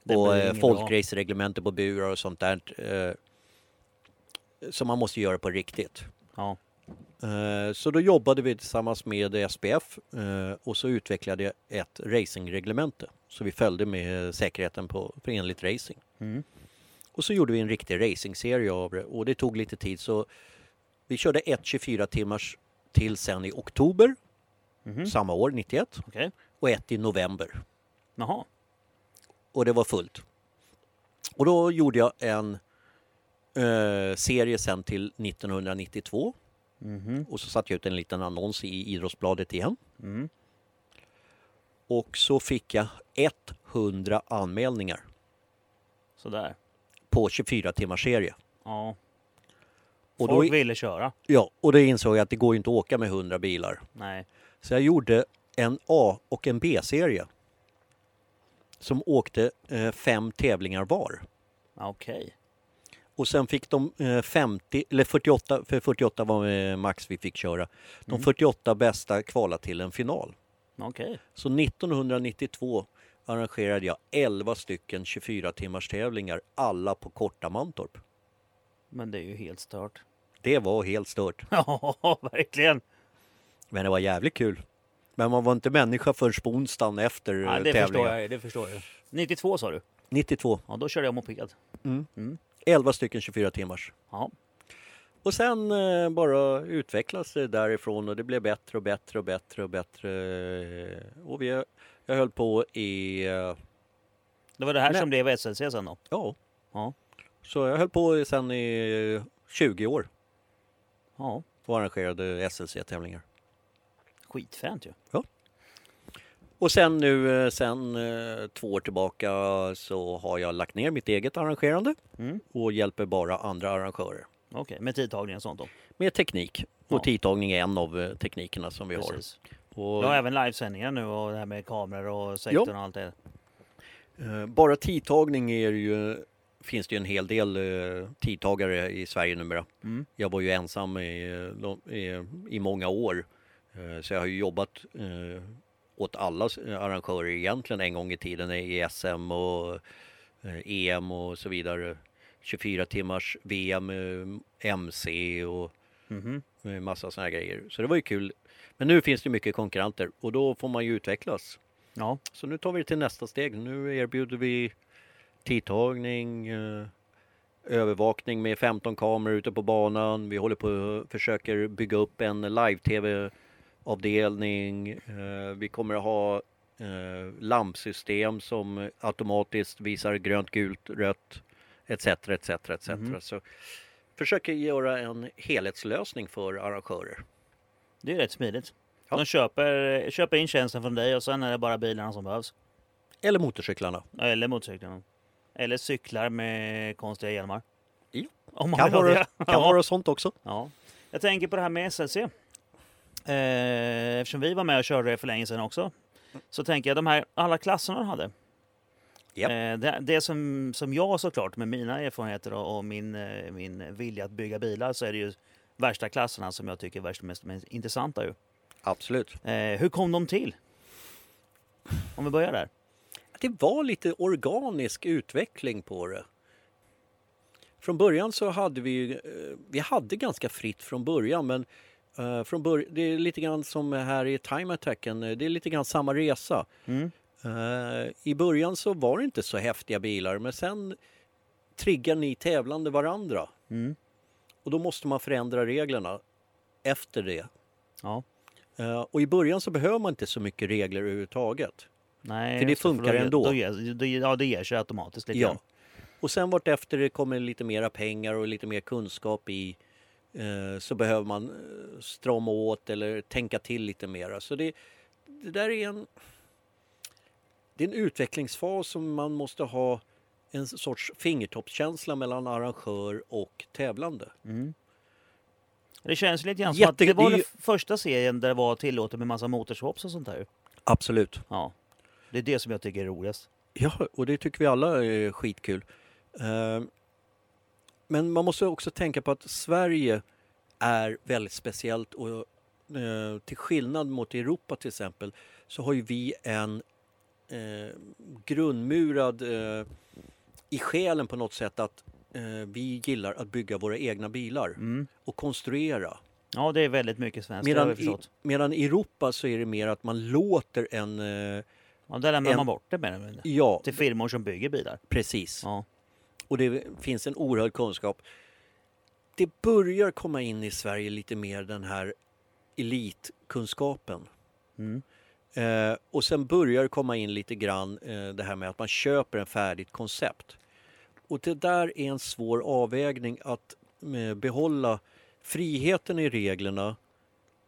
Och eh, folkracereglementer på burar och sånt där. Som man måste göra på riktigt. Ja. Eh, Så då jobbade vi tillsammans med SPF eh, och så utvecklade jag ett racingreglemente. Så vi följde med säkerheten på, på enligt racing. Mm. Och så gjorde vi en riktig racingserie av det och det tog lite tid så vi körde ett 24 timmars till sen i oktober Mhm. samma år, 91 Okej. och ett i november. Jaha. Och det var fullt. Och då gjorde jag en eh, serie sen till 1992 Mhm. och så satte jag ut en liten annons i Idrottsbladet igen. Mm. Och så fick jag 100 anmälningar Sådär. på 24 timmars serie. Ja. Och Folk då, ville köra. ja, och då insåg jag att det går ju inte att åka med 100 bilar. Nej. Så jag gjorde en A och en B-serie. Som åkte eh, fem tävlingar var. Okej. Och sen fick de eh, 50, eller 48, för 48 var eh, max vi fick köra. De Mm. 48 bästa kvala till en final. Okej. Så 1992 arrangerade jag 11 stycken 24 timmars tävlingar, alla på korta Mantorp. Men det är ju helt stört. Det var helt stört, Ja, verkligen. men det var jävligt kul. Men man var inte människa förrän på onsdagen efter Ja, förstår tävlingen. jag. Det förstår jag. 92 sa du? 92, Ja, då körde jag moped. mm. Mm. 11 stycken 24 timmars. Ja. Och sen eh, bara utvecklas det därifrån och det blev bättre och bättre och bättre och bättre. Och vi, jag höll på i, eh, Det var det här Nej. som blev SLC sen då? ja, Ja. så jag höll på sen i 20 år Ja. och arrangerade SLC-tävlingar. Skitfränt ju. Och sen nu, eh, sen eh, två år tillbaka så har jag lagt ner mitt eget arrangerande Mm. och hjälper bara andra arrangörer. Okej, med tidtagning och sånt då? Med teknik. Och Ja. tidtagning är en av eh, teknikerna som vi Precis. har. Och, Du har även livesändningar nu och det här med kameror och sektorn och allt det. bara tidtagning är ju, finns det ju en hel del tidtagare i Sverige numera. Mm. Jag var ju ensam i, i, i många år. Så jag har ju jobbat åt alla arrangörer egentligen en gång i tiden i SM och eh, EM och så vidare. 24 timmars VM, eh, MC och Mhm. eh, massa sådana grejer. Så det var ju kul. Men nu finns det mycket konkurrenter och då får man ju utvecklas. Ja. Så nu tar vi det till nästa steg. Nu erbjuder vi tidtagning, eh, övervakning med 15 kameror ute på banan. Vi håller på och försöker bygga upp en live-tv-avdelning. Eh, vi kommer att ha eh, lampsystem som automatiskt visar grönt, gult, rött etc. etc, etc. Mhm. Så försöker göra en helhetslösning för arrangörer. Det är rätt smidigt. Ja. De köper, köper in tjänsten från dig och sen är det bara bilarna som behövs. Eller motorcyklarna. Eller motorcyklarna. Eller cyklar med konstiga hjälmar. Ja. Om man Kan vara, det. kan vara sånt också. Ja. Jag tänker på det här med SLC. Eh, eftersom vi var med och körde det för länge sedan också. Så tänker jag de här alla klasserna de hade. Japp. Eh, det, det som, som jag såklart med mina erfarenheter och, och min, eh, min vilja att bygga bilar så är det ju värsta klasserna som jag tycker är värst mest, mest intressanta. Ju. Absolut. Hur kom de till? Om vi börjar där. Det var lite organisk utveckling på det. Från början så hade vi, vi hade ganska fritt från början men eh, från bör- det är lite grann som här i Time Attacken, eh, det är lite grann samma resa. Mm. Eh, I början så var det inte så häftiga bilar men sen triggar ni tävlande varandra Mm. och då måste man förändra reglerna efter det. Ja. Eh, Och i början så behöver man inte så mycket regler överhuvudtaget. Nej, För det funkar då, ändå. Då, ger- då, ja, det ger sig automatiskt lite Ja. grann. Och sen vart efter det kommer lite mera pengar och lite mer kunskap i så behöver man eh, strama åt eller tänka till lite mera. Så det, det där är en det är en utvecklingsfas som man måste ha en sorts fingertoppskänsla mellan arrangör och tävlande. Mm. Det känns lite grann som Jätte- att det var det den första serien där det var tillåtet med massa motorswaps och sånt där. Absolut. Ja. Det är det som jag tycker är roligast. Ja, och det tycker vi alla är skitkul. Eh, Men man måste också tänka på att Sverige är väldigt speciellt och eh, till skillnad mot Europa till exempel så har ju vi en eh, grundmurad eh, i själen på något sätt att eh, vi gillar att bygga våra egna bilar Mm. och konstruera. Ja, det är väldigt mycket svenskt. Medan i, medan i Europa så är det mer att man låter en... Eh, Ja, där lämnar en- man bort det med det. ja, Till firmor som bygger bilar. precis. Ja. Och det finns en oerhörd kunskap. Det börjar komma in i Sverige lite mer den här elitkunskapen. Mm. Eh, och sen börjar det komma in lite grann eh, det här med att man köper en färdigt koncept. Och det där är en svår avvägning att eh, behålla friheten i reglerna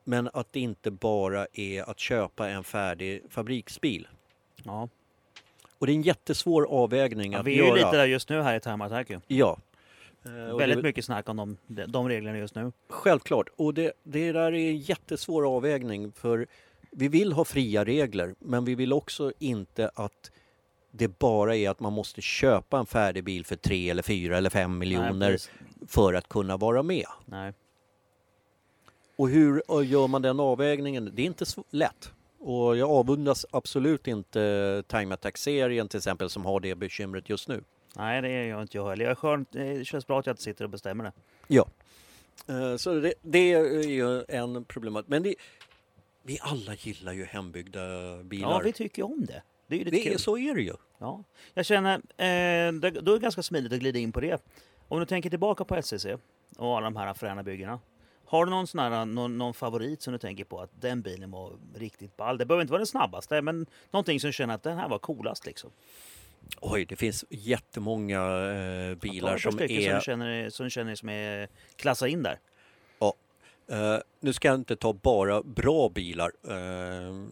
men att det inte bara är att köpa en färdig fabriksbil. Ja. Och det är en jättesvår avvägning Ja, att vi är ju göra. lite där just nu här i Time Attack ju. Ja. Eh, och Väldigt det- mycket snack om de, de, reglerna just nu. Självklart. Och det, det där är en jättesvår avvägning för vi vill ha fria regler men vi vill också inte att det bara är att man måste köpa en färdig bil för tre eller fyra eller fem miljoner Nej, för att kunna vara med. Nej. Och hur gör man den avvägningen? Det är inte så lätt. Och jag avundas absolut inte Time Attack-serien till exempel som har det bekymret just nu. Nej, det är jag inte jag heller. Jag är skönt, det känns bra att jag inte sitter och bestämmer det. Ja. Eh, Så det, det är ju en problem. Men det, vi alla gillar ju hembyggda bilar. Ja, vi tycker om det. Det är ju det är, så är det ju. Ja. Jag känner, eh, då är det ganska smidigt att glida in på det. Om du tänker tillbaka på SCC och alla de här fräna byggena. Har du någon, sån här, någon, någon favorit som du tänker på att den bilen var riktigt ball? Det behöver inte vara den snabbaste, men någonting som du känner att den här var coolast liksom. Oj, det finns jättemånga eh, bilar som är... Som du känner, som du känner som är klassa in där. Ja. Eh, nu ska jag inte ta bara bra bilar. Eh,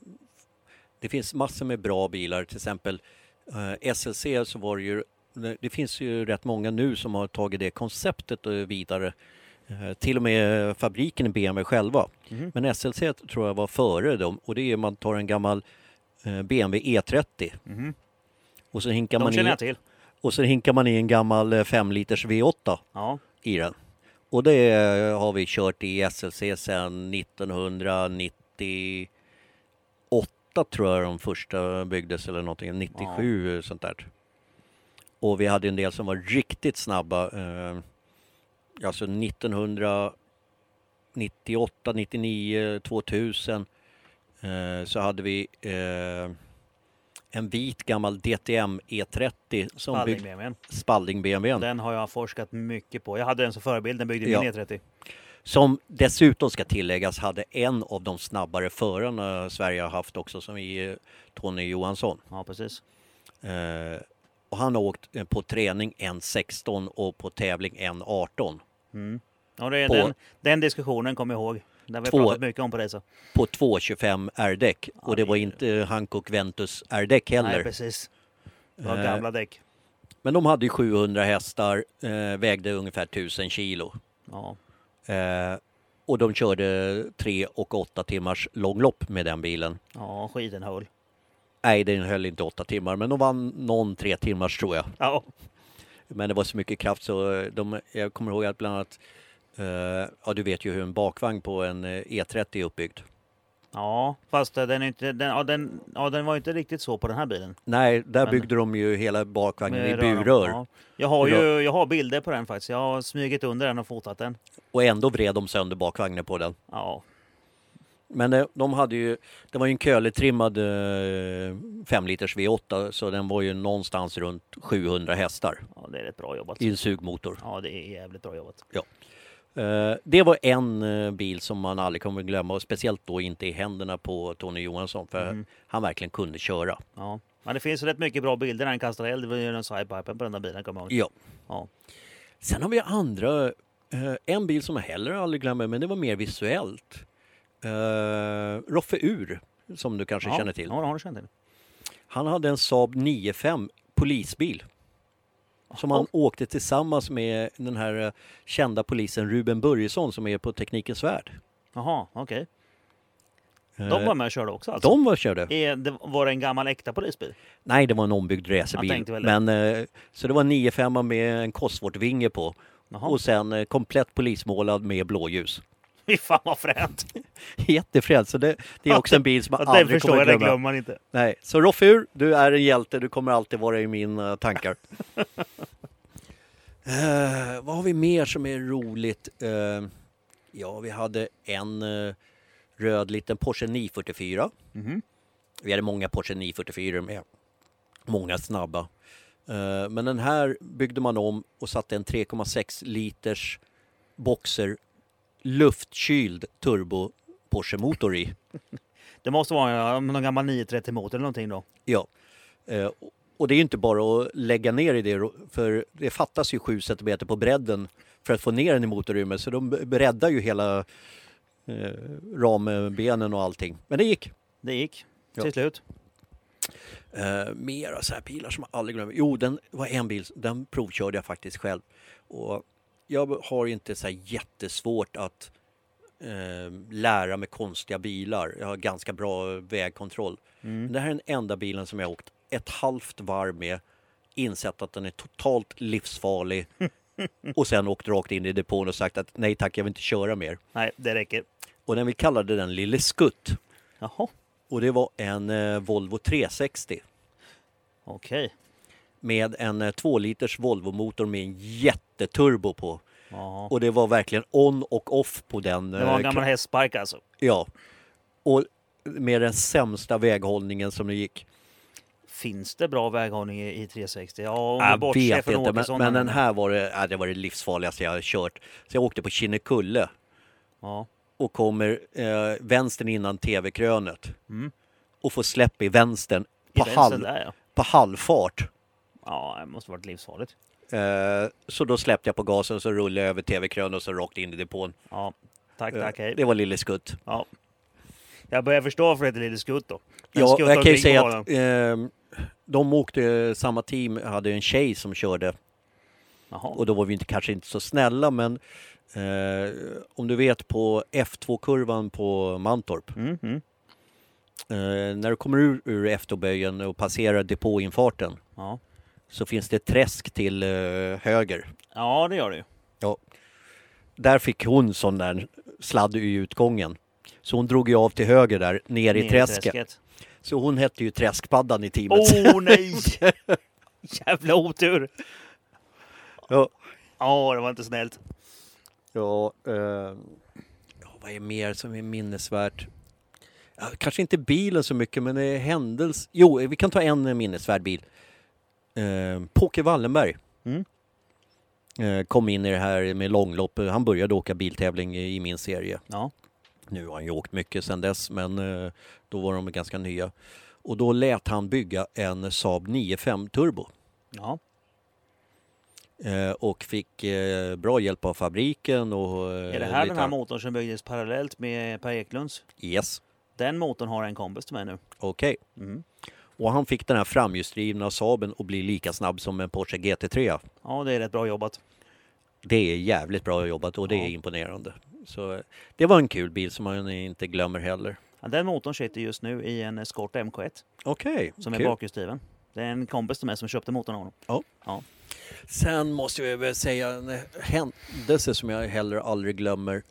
det finns massor med bra bilar, till exempel eh, SLC så var det ju det finns ju rätt många nu som har tagit det konceptet vidare. Eh, Till och med fabriken i BMW själva. Mhm. Men SLC tror jag var före dem och det är man tar en gammal eh, BMW E30 Mhm. och så hinkar De man känner i, jag till. och så hinkar man i en gammal 5 liters V8 Ja. i den. Och det eh, har vi kört i SLC sedan 1998 tror jag de första byggdes eller någonting, 97 sånt där. Och vi hade en del som var riktigt snabba. Eh, alltså 1998, 99, 2000 eh, så hade vi eh, en vit gammal DTM E30 som Spalding BMWn. Spalding BMW. Den har jag forskat mycket på. Jag hade den som förebild, den byggde Ja. min E30. Som dessutom ska tilläggas hade en av de snabbare förarna Sverige har haft också som är eh, Tony Johansson. Ja, precis. Eh, och han har åkt eh, på träning 1.16 och på tävling 1.18 Mm. Ja, det På- den, den diskussionen kommer jag ihåg. Den har vi Två- pratat mycket om på Resa. på 2.25 R-däck. Ja, och det det var inte Hankook Ventus R-däck Nej, heller. precis. Det var Eh, gamla däck. Men de hade ju 700 hästar, eh, vägde ungefär 1000 kilo. Ja. Eh, och de körde 3 och 8 timmars långlopp med den bilen. ja, skiten höll. Nej, den höll inte 8 timmar, men de vann någon 3 timmars tror jag. Ja, Men det var så mycket kraft så eh, de, jag kommer ihåg att bland annat, eh, ja du vet ju hur en bakvagn på en eh, E30 är uppbyggd. ja fast den, är inte, den, ja, den, ja, den var inte riktigt så på den här bilen. Nej, där Men- byggde de ju hela bakvagnen i burrör Ja. Jag, har ju, jag har bilder på den faktiskt. Jag har smugit under den och fotat den. och ändå vred de sönder bakvagnen på den. Ja, Men eh, de hade ju, det var ju en Köhle-trimmad eh, 5 liters V8 så den var ju någonstans runt 700 hästar ja, det är rätt bra jobbat. i en sugmotor. Ja, det är jävligt bra jobbat. Eh, Det var en eh, bil som man aldrig kommer att glömma och speciellt då inte i händerna på Tony Johansson för Mhm. han verkligen kunde köra. Ja. Men det finns rätt mycket bra bilder när han kastar eld. Det var ju en sidepipen på den där bilen, kommer jag ihåg. Ja. Ja. Sen har vi andra, eh, en bil som jag heller aldrig glömmer men det var mer visuellt. Uh, Roffe Ur, som du kanske ja. känner till. Ja, det har du känt till. Han hade en Saab 9-5 polisbil. Som han åkte tillsammans med den här eh, kända polisen Ruben Börjesson som är på Teknikens Värld. Jaha, okej. Eh, De var med och körde också alltså? de var körde. Är, det, var det en gammal äkta polisbil? Nej, det var en ombyggd racerbil. Men, eh, så det var en 9-5 med en Cosworth-vinge på. Jaha. Och sen eh, komplett polismålad med blåljus. Fy fan vad fränt! Jättefränt. Så det, det är också en bil som man aldrig förstår kommer jag, att den glömma. glömmer man inte. Nej, så Roffur, du är en hjälte. Du kommer alltid vara i mina tankar. Eh, vad har vi mer som är roligt? Eh, ja, vi hade en eh, röd liten Porsche 944. Mhm. Vi hade många Porsche 944 med. Många snabba. Eh, men den här byggde man om och satte en 3,6 liters boxer luftkyld turbo Porsche-motor i. Det måste vara ja, någon gammal 930 motor eller någonting då. Ja. Eh, och det är ju inte bara att lägga ner i det, för det fattas ju 7 cm på bredden för att få ner den i motorrummet. Så de breddar ju hela eh, rambenen och allting. Men det gick. Det gick Ja. till slut. Eh, mera så här bilar som jag aldrig glömmer. Jo, den var en bil, den provkörde jag faktiskt själv. Och jag har inte så jättesvårt att eh, lära mig konstiga bilar. Jag har ganska bra vägkontroll. Mm. Men det här är den enda bilen som jag åkt ett halvt varv med, insett att den är totalt livsfarlig och sen åkt rakt in i depån och sagt att nej tack, jag vill inte köra mer. Nej, det räcker. Och den vi kallade den Lille Skutt. Jaha, Och det var en eh, Volvo 360 okej. Med en eh, 2 liters Volvo-motor med en jätteturbo på. Jaha. Och det var verkligen on och off på den. Det var en eh, gammal hästspark alltså. Ja. Och med den sämsta väghållningen som det gick. Finns det bra väghållning i i 360? Ja, om Jag bortser vet från inte, men, men den här var det, ja, det var det livsfarligaste jag kört. Så jag åkte på Kinnekulle Ja. och kommer eh, vänstern innan TV-krönet Mm. och får släpp i vänstern I på, vänstern halv, där ja. på halvfart. Ja, det måste varit livsfarligt. Eh, så då släppte jag på gasen så rullade jag över TV-krönet och så rakt in i depån. Ja, tack, Eh, tack, hej. det var Lille Skutt. Ja. Jag börjar förstå varför det heter Lille Skutt då. Den Ja, jag kan ju säga att eh, de åkte, samma team hade en tjej som körde Jaha. och då var vi inte, kanske inte så snälla men eh, om du vet på F2-kurvan på Mantorp, Mm, mm. eh, när du kommer ur, ur efterböjen och passerar depåinfarten Ja. Så finns det ett träsk till eh, höger. ja, det gör det ju. Ja. Där fick hon sån där sladd i utgången. Så hon drog ju av till höger där, ner i Ner träsket. Så hon hette ju Träskpaddan i teamet. Åh oh, nej! Jävla otur! Ja. Ja, det var inte snällt. Ja, eh, ja, vad är mer som är minnesvärt? Ja, kanske inte bilen så mycket, men det är händelse. Jo, vi kan ta en minnesvärd bil. Eh, Påke Wallenberg Mm. eh, kom in i det här med långlopp. Han började åka biltävling i min serie. Ja. Nu har han ju åkt mycket sedan dess, men eh, då var de ganska nya. Och då lät han bygga en Saab 9-5 Turbo. Ja. Eh, och fick eh, bra hjälp av fabriken och... eh, Är det här den här motorn som byggdes parallellt med Per Eklunds? Yes, Den motorn har en kompis till mig nu. okej. Mm. Och han fick den här framhjulsdrivna Saaben att bli lika snabb som en Porsche GT3. Ja, det är rätt bra jobbat. Det är jävligt bra jobbat och det Ja. är imponerande. Så eh, det var en kul bil som man inte glömmer heller. Ja, den motorn sitter just nu i en Escort MK1 Okej, som är bakhjulsdriven. Det är en kompis till mig som köpte motorn av honom. Sen måste jag väl säga en händelse som jag heller aldrig glömmer.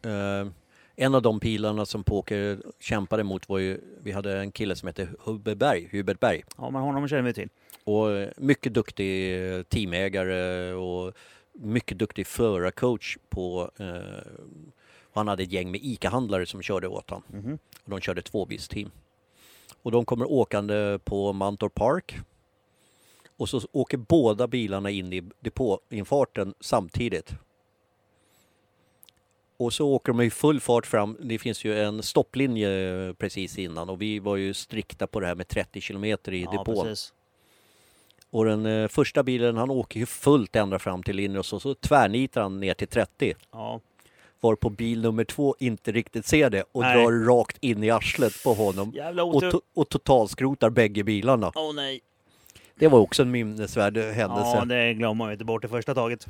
En av de pilarna som Poker kämpade mot var ju, vi hade en kille som hette Hubert Berg, Hubert Berg. Ja, men honom känner vi till. Och eh, mycket duktig eh, teamägare och mycket duktig förarcoach på... Eh, han hade ett gäng med ICA-handlare som körde åt honom. Mhm. Och de körde tvåbilsteam. Och de kommer åkande på Mantorp Park. Och så åker båda bilarna in i depåinfarten samtidigt. Och så åker de i full fart fram. Det finns ju en stopplinje precis innan och vi var ju strikta på det här med 30 kilometer i Ja, depån. precis. Och den eh, första bilen han åker ju fullt ända fram till linjen och så, så tvärnitar han ner till 30. Ja, Varpå bil nummer två inte riktigt ser det och Nej. drar rakt in i arslet på honom. Och, to- och totalskrotar bägge bilarna. Åh nej. Det var också en minnesvärd händelse. Ja, det glömmer man ju inte bort i första taget.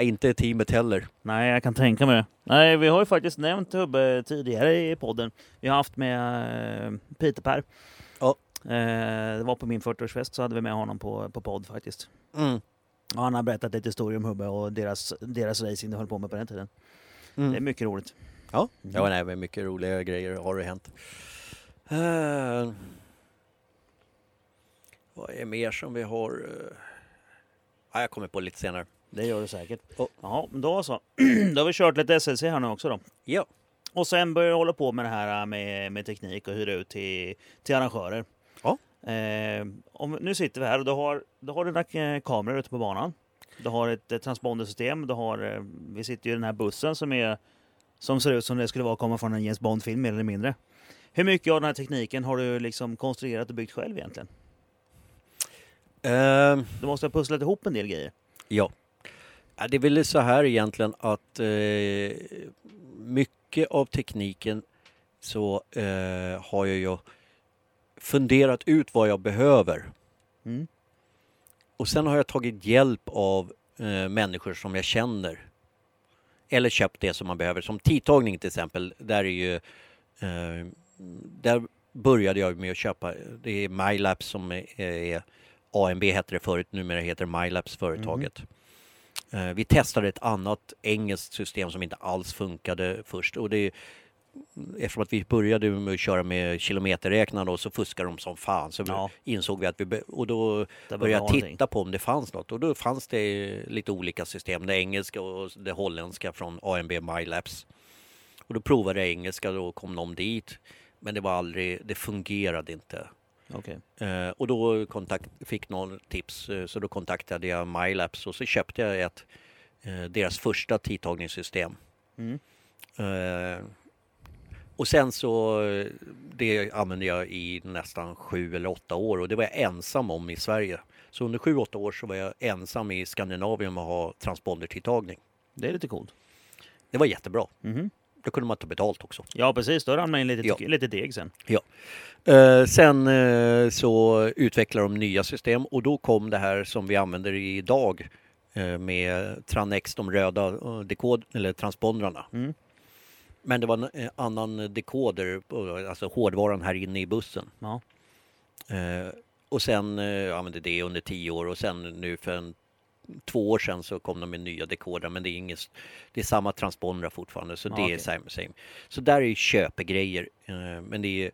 Inte teamet heller. Nej, jag kan tänka mig det. Nej, vi har ju faktiskt nämnt Hubbe tidigare i podden. Vi har haft med eh, Peter Per. Ja. Eh, det var på min 40-årsfest så hade vi med honom på, på podd faktiskt. Mm. Och han har berättat lite historier om Hubbe och deras, deras racing de höll på med på den tiden. Mm. Det är mycket roligt. Ja, Mm. ja nej, men mycket roliga grejer har det hänt. Eh, vad är mer som vi har? Ja, jag kommer på lite senare. Det gör du säkert. Ja. Ja, då så. då har vi kört lite SLC här nu också då. Ja. Och sen börjar jag hålla på med det här med, med teknik och hyra ut till, till arrangörer. Ja. Eh, om, nu sitter vi här och du har, du har dina eh, kameror ute på banan. Du har ett eh, transpondersystem. Du har, eh, vi sitter ju i den här bussen som, är, som ser ut som det skulle vara komma från en James Bond-film mer eller mindre. Hur mycket av den här tekniken har du liksom konstruerat och byggt själv egentligen? Eh, Du måste ha pusslat ihop en del grejer. Ja. Det är väl så här egentligen att eh, mycket av tekniken så eh, har jag ju funderat ut vad jag behöver. Mm. Och sen har jag tagit hjälp av eh, människor som jag känner Eller köpt det som man behöver. Som tidtagning till exempel, där är ju... Eh, där började jag med att köpa, det är MyLabs som är, är AMB hette det förut, numera heter MyLabs företaget. Mm. Vi testade ett annat engelskt system som inte alls funkade först och det eftersom att vi började med att köra med kilometerräknare så fuskade de som fan så ja. insåg vi att vi och då började jag titta på om det fanns något och då fanns det lite olika system, det engelska och det holländska från AMB MyLabs. Och då provade jag engelska och kom de dit. Men det var aldrig, det fungerade inte. Okay. Eh, och då kontakt, fick någon tips eh, så då kontaktade jag MyLabs och så köpte jag ett, eh, deras första tidtagningssystem. Mm. Och sen så, det använde jag i nästan sju eller åtta år och det var jag ensam om i Sverige. Så under sju, åtta år så var jag ensam i Skandinavien med att ha transpondertidtagning. Det är lite coolt. Det var jättebra. Mm. Då kunde man ta betalt också. Ja precis, då ramlade in lite, ja. lite deg sen. Ja. Eh, sen eh, så utvecklade de nya system och då kom det här som vi använder idag eh, med Tranex, de röda eh, dekod eller transpondrarna. Mm. Men det var en eh, annan dekoder, alltså hårdvaran här inne i bussen. Ja. Eh, och sen eh, använde det under tio år och sen nu för en, två år sedan så kom de med nya dekodrar men det är, inget, det är samma transpondrar fortfarande så det okay. är same, same. Så där är köpegrejer eh, men det är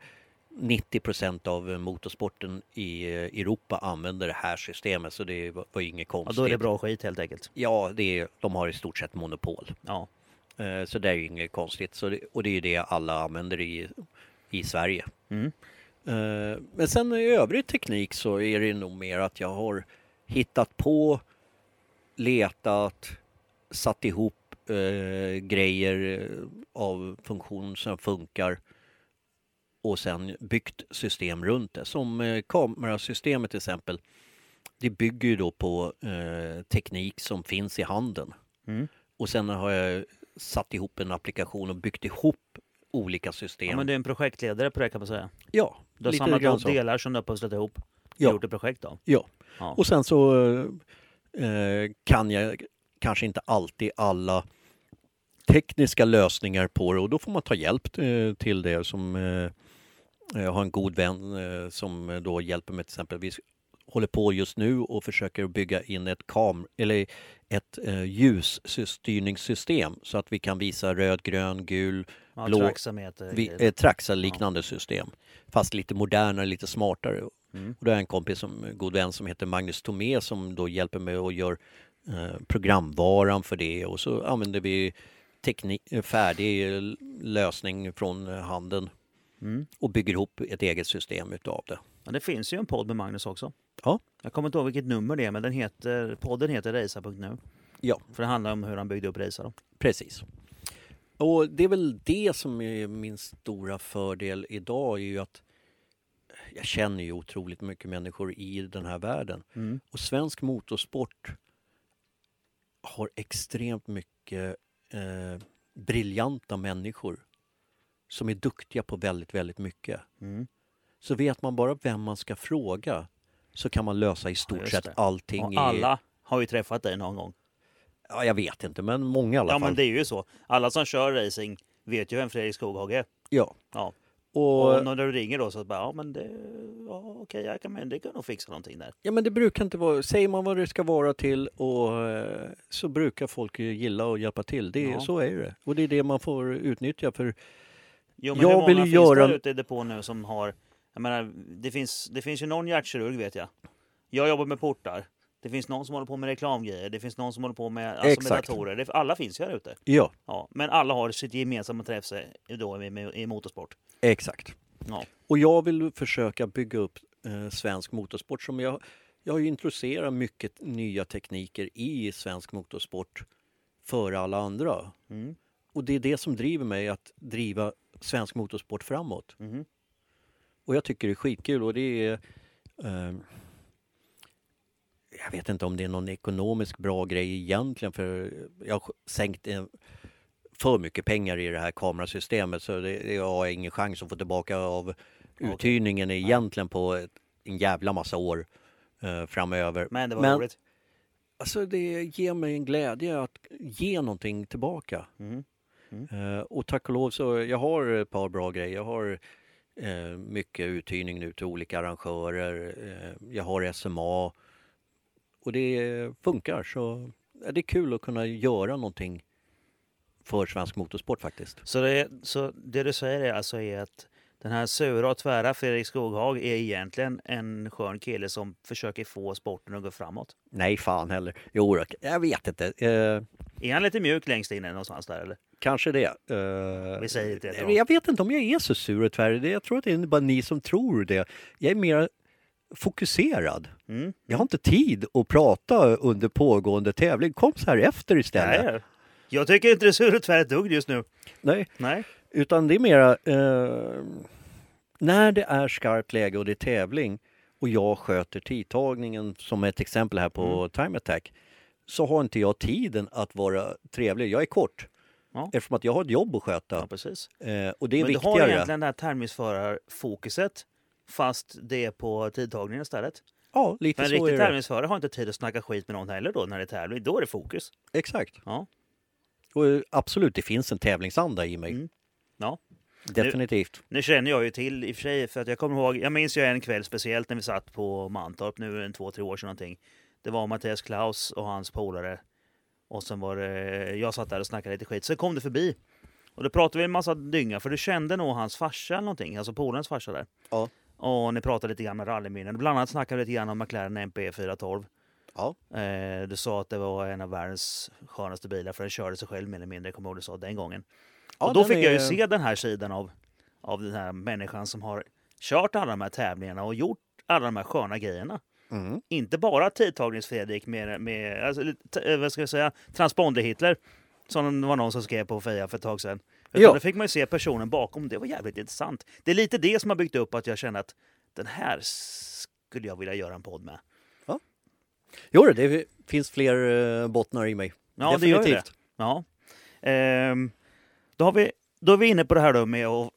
90 procent av motorsporten i eh, Europa använder det här systemet så det var inget konstigt. Ja, då är det bra skit helt enkelt. Ja, det är, de har i stort sett monopol. Ja. Eh, så det är inget konstigt. Så det, och det är det alla använder i, i Sverige. Mm. Men sen i övrig teknik så är det nog mer att jag har hittat på, letat, satt ihop eh, grejer av funktion som funkar och sen byggt system runt det. Som eh, kamerasystemet till exempel. Det bygger ju då på eh, teknik som finns i handen. Mm. Och sen har jag satt ihop en applikation och byggt ihop olika system. Ja, men du är en projektledare på det kan man säga. Ja, Du har samlat ihop delar som du har pusslat ihop ja. gjort ett projekt av. Ja. ja. och sen så eh, kan jag kanske inte alltid alla tekniska lösningar på det och då får man ta hjälp eh, till det som eh, jag har en god vän eh, som då hjälper mig till exempel. Vi håller på just nu och försöker bygga in ett kam eller ett eh, ljusstyrningssystem så att vi kan visa röd, grön, gul, ja, blå. Vi, eh, Traxa-liknande ja. system. Fast lite modernare, lite smartare. Mm. Och då har jag en kompis, som, god vän, som heter Magnus Tomé som då hjälper mig och gör eh, programvaran för det och så använder vi teknik, eh, färdig lösning från handeln mm. och bygger ihop ett eget system utav det. Ja, det finns ju en podd med Magnus också. Ja. Jag kommer inte ihåg vilket nummer det är, men den heter, podden heter Reisa.nu. Ja. För det handlar om hur han byggde upp Reisa. Precis. Och det är väl det som är min stora fördel idag är ju att jag känner ju otroligt mycket människor i den här världen. Mm. Och svensk motorsport har extremt mycket eh, briljanta människor som är duktiga på väldigt, väldigt mycket. Mm. Så vet man bara vem man ska fråga så kan man lösa i stort ja, sett allting. Och alla i... har ju träffat dig någon gång. Ja, jag vet inte, men många i alla ja, fall. Ja, men det är ju så. Alla som kör racing vet ju vem Fredrik Skoghag är. Ja. ja. Och, och när du ringer då så bara, ja men det, ja, okej, jag kan, men det kan nog fixa någonting där. Ja men det brukar inte vara, säger man vad det ska vara till och eh, så brukar folk gilla och hjälpa till. Det, ja. Så är det. Och det är det man får utnyttja för Jo men jag hur många finns göra... det ute i depån nu som har jag menar, det finns, det finns ju någon hjärtkirurg vet jag. Jag jobbar med portar. Det finns någon som håller på med reklamgrejer. Det finns någon som håller på med, alltså med datorer. Det, alla finns ju här ute. Ja. ja. Men alla har sitt gemensamma träff då i, i motorsport. Exakt. Ja. Och jag vill försöka bygga upp eh, svensk motorsport som jag jag har ju introducerat mycket nya tekniker i svensk motorsport före alla andra. Mm. Och det är det som driver mig att driva svensk motorsport framåt. Mm. Och jag tycker det är skitkul och det är... Eh, jag vet inte om det är någon ekonomisk bra grej egentligen för jag har sänkt för mycket pengar i det här kamerasystemet så det, jag har ingen chans att få tillbaka av uthyrningen egentligen på en jävla massa år eh, framöver. Men det var Men, roligt. Alltså det ger mig en glädje att ge någonting tillbaka. Mm. Eh, och tack och lov så jag har ett par bra grejer. Jag har eh, mycket uthyrning nu till olika arrangörer. Eh, jag har SMA och det funkar så det är kul att kunna göra någonting för svensk motorsport faktiskt. Så det, så det du säger är alltså är att den här sura och tvära Fredrik Skoghag är egentligen en skön kille som försöker få sporten att gå framåt? Nej, fan heller. Jo, jag vet inte. Eh, är han lite mjuk längst inne någonstans där eller? Kanske det. Uh, Vi säger det. Jag, jag vet inte om jag är så sur och tvär. Jag tror att det är bara ni som tror det. Jag är mer fokuserad. Mm. Jag har inte tid att prata under pågående tävling. Kom så här efter istället. Nej, jag tycker inte det och tvär ett dugg just nu. Nej. Nej. Utan det är mera uh, när det är skarpt läge och det är tävling och jag sköter tidtagningen som ett exempel här på mm. Time Attack så har inte jag tiden att vara trevlig. Jag är kort. Ja. Eftersom att jag har ett jobb att sköta. Ja, precis. Eh, och det är Men viktigare. du har egentligen det här tävlingsförarfokuset fast det är på tidtagningen istället. Ja, lite Men så en riktig är det. tävlingsförare har inte tid att snacka skit med någon heller då när det är tävling. Då är det fokus. Exakt. Ja. Och eh, absolut, det finns en tävlingsanda i mig. Mm. Ja. Definitivt. Nu, nu, känner jag ju till i och för sig, för att jag kommer ihåg, jag minns ju en kväll speciellt när vi satt på Mantorp, nu en två, tre år sedan någonting. Det var Mattias Klaus och hans polare. Och sen var det, jag satt där och snackade lite skit. Sen kom det förbi. Och då pratade vi en massa dynga, för du kände nog hans farsa eller någonting, alltså polarens farsa där. Ja. Och ni pratade lite grann med rallyminnen. Bland annat snackade vi lite grann om McLaren MP 412. Ja. Eh, du sa att det var en av världens skönaste bilar för den körde sig själv mer eller mindre, kommer ihåg du sa den gången. Ja, och då fick är... jag ju se den här sidan av, av den här människan som har kört alla de här tävlingarna och gjort alla de här sköna grejerna. Mm. Inte bara tidtagnings-Fredrik med, med alltså, eh, vad ska jag säga, transponder-Hitler, som det var någon som skrev på Fia för ett tag sedan. Utan då fick man ju se personen bakom. Det var jävligt intressant. Det är lite det som har byggt upp att jag känner att den här skulle jag vilja göra en podd med. Ja. Jo, det finns fler eh, bottnar i mig. Ja, Definitivt. det gör det. Ja. Ehm, då, har vi, då är vi inne på det här då med att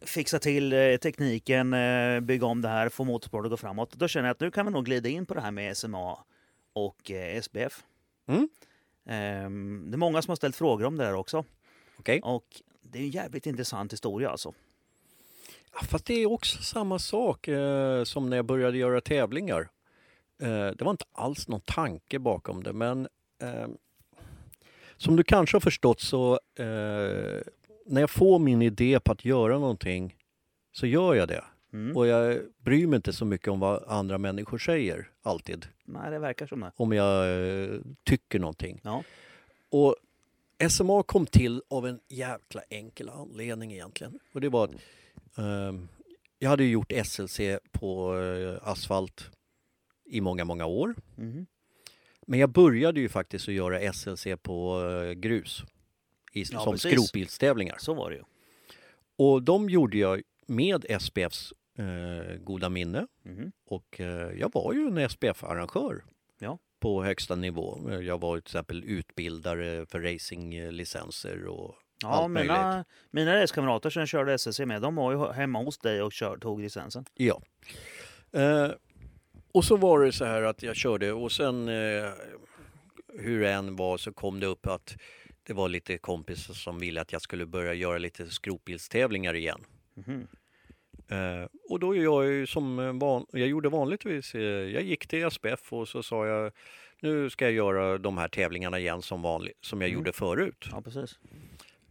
fixa till eh, tekniken, eh, bygga om det här, få motorsport att gå framåt. Då känner jag att nu kan vi nog glida in på det här med SMA och SBF. Mm. Ehm, det är många som har ställt frågor om det där också. Okay. Och det är en jävligt intressant historia alltså. Ja, fast det är också samma sak eh, som när jag började göra tävlingar. Eh, det var inte alls någon tanke bakom det men eh, som du kanske har förstått så när jag får min idé på att göra någonting så gör jag det. Mm. Och jag bryr mig inte så mycket om vad andra människor säger, alltid. Nej, det verkar som det. Om jag eh, tycker någonting. Ja. Och SMA kom till av en jäkla enkel anledning egentligen. Och det var att eh, jag hade gjort SLC på eh, asfalt i många, många år. Mm. Men jag började ju faktiskt att göra SLC på eh, grus i, ja, som skrotbilstävlingar. Så var det ju. Och de gjorde jag med SPFs eh, goda minne. Mm. Och eh, jag var ju en SPF-arrangör. På högsta nivå. Jag var till exempel utbildare för racinglicenser och ja, allt mina, möjligt. Mina racekamrater som jag körde SSC med, de var ju hemma hos dig och kör, tog licensen. Ja. Eh, och så var det så här att jag körde och sen eh, hur det än var så kom det upp att det var lite kompisar som ville att jag skulle börja göra lite skrotbilstävlingar igen. Mm. Uh, och då jag ju som van, jag gjorde vanligtvis, uh, jag gick till SPF och så sa jag nu ska jag göra de här tävlingarna igen som vanligt, som jag mm. gjorde förut. Ja, precis.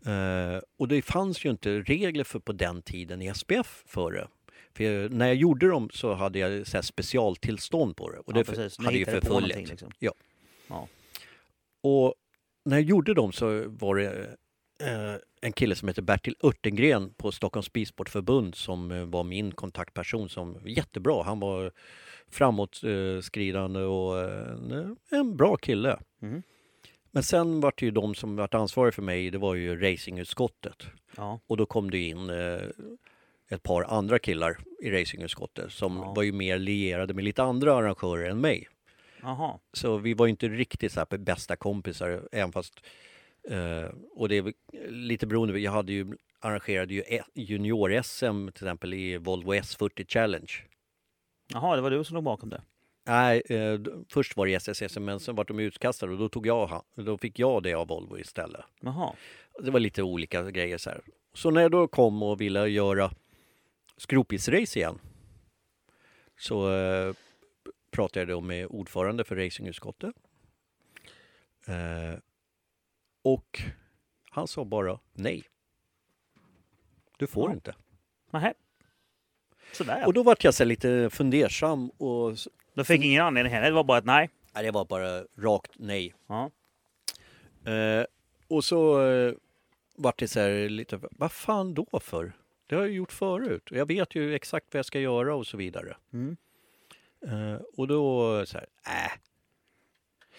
Uh, och det fanns ju inte regler för på den tiden i SPF före. För när jag gjorde dem så hade jag så specialtillstånd på det. Och ja, det precis. hade ju förföljt. Liksom. Ja. ja. Och när jag gjorde dem så var det eh, en kille som heter Bertil Örtengren på Stockholms Bilsportförbund som eh, var min kontaktperson som jättebra. Han var framåtskridande och eh, en bra kille. Mm. Men sen var det ju de som varit ansvariga för mig, det var ju racingutskottet. Ja. Och då kom det in eh, ett par andra killar i racingutskottet som ja. var ju mer lierade med lite andra arrangörer än mig. Aha. Så vi var inte riktigt så här bästa kompisar, även fast... Eh, och det är lite beroende, jag hade ju arrangerade ju junior-SM till exempel i Volvo S40 Challenge. Jaha, det var du som låg bakom det? Nej, eh, först var det SSS men sen var de utkastade och då, tog jag, då fick jag det av Volvo istället. Jaha. Det var lite olika grejer så här. Så när jag då kom och ville göra skropbilsrace igen så eh, pratade jag då med ordförande för racingutskottet. Eh, och han sa bara nej. Du får Ja. inte. Nähä. Sådär. Och då vart jag så lite fundersam och Du fick ingen anledning heller, det var bara ett nej. nej, det var bara rakt nej. Ja. Eh, och så eh, vart det så här lite, vad fan då för? Det har jag gjort förut. Jag vet ju exakt vad jag ska göra och så vidare. Mm. Eh, och då så här, äh.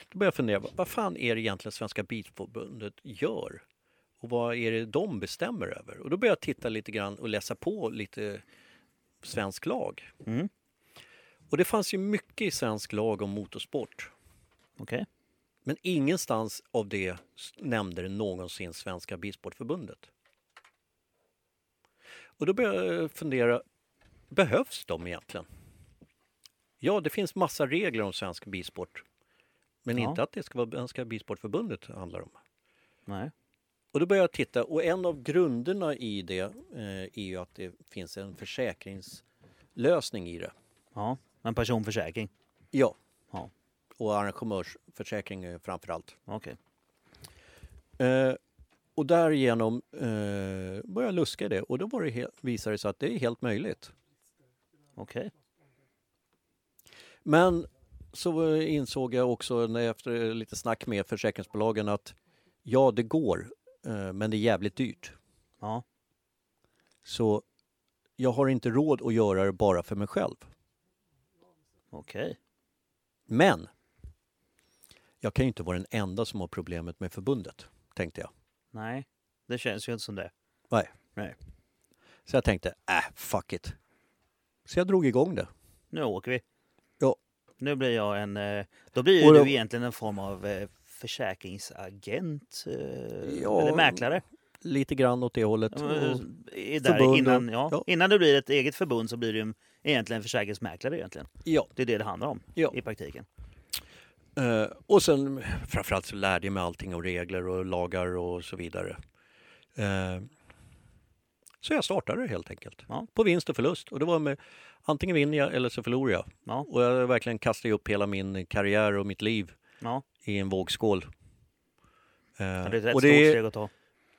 Då började jag fundera, vad- fan är det egentligen Svenska Bilförbundet gör? Och vad är det de bestämmer över? Och då började jag titta lite grann och läsa på lite svensk lag. Mm. Och det fanns ju mycket i svensk lag om motorsport. Okej. Men ingenstans av det nämnde det någonsin Svenska Bilsportförbundet. Och då började jag fundera, behövs de egentligen? Ja, det finns massa regler om svensk bilsport. Men Ja. inte att det ska vara Svenska Bilsportförbundet det handlar om. Nej. Och då började jag titta och en av grunderna i det eh, är ju att det finns en försäkringslösning i det. Ja. En personförsäkring. Ja. Ja. Och arrangörsförsäkring eh, framför allt. Okej. Eh, och därigenom eh, började jag luska i det och då var det visade det sig att det är helt möjligt. Okej. Men så eh, insåg jag också när efter lite snack med försäkringsbolagen att ja, det går, eh, men det är jävligt dyrt. Ja. Så jag har inte råd att göra det bara för mig själv. Okej. Men jag kan ju inte vara den enda som har problemet med förbundet, tänkte jag. Nej. Det känns ju inte som det. Nej. Nej. Så jag tänkte, äh, fuck it. Så jag drog igång det. Nu åker vi. Nu blir jag en... eh, Då blir då- du egentligen en form av eh, försäkringsagent. eh, Ja, Eller mäklare. Lite grann åt det hållet. Där, innan, ja, ja. innan du blir ett eget förbund så blir du egentligen en försäkringsmäklare egentligen. Ja. Det är det det handlar om Ja. i praktiken. Eh, och sen framförallt så lärde jag mig allting om regler och lagar och så vidare. Eh, så jag startade helt enkelt. Ja. På vinst och förlust. Och det var med antingen vinner jag eller så förlorar jag. Ja. Och jag verkligen kastade upp hela min karriär och mitt liv Ja, i en vågskål. Eh, det är ett rätt och, stort det, steg att ta.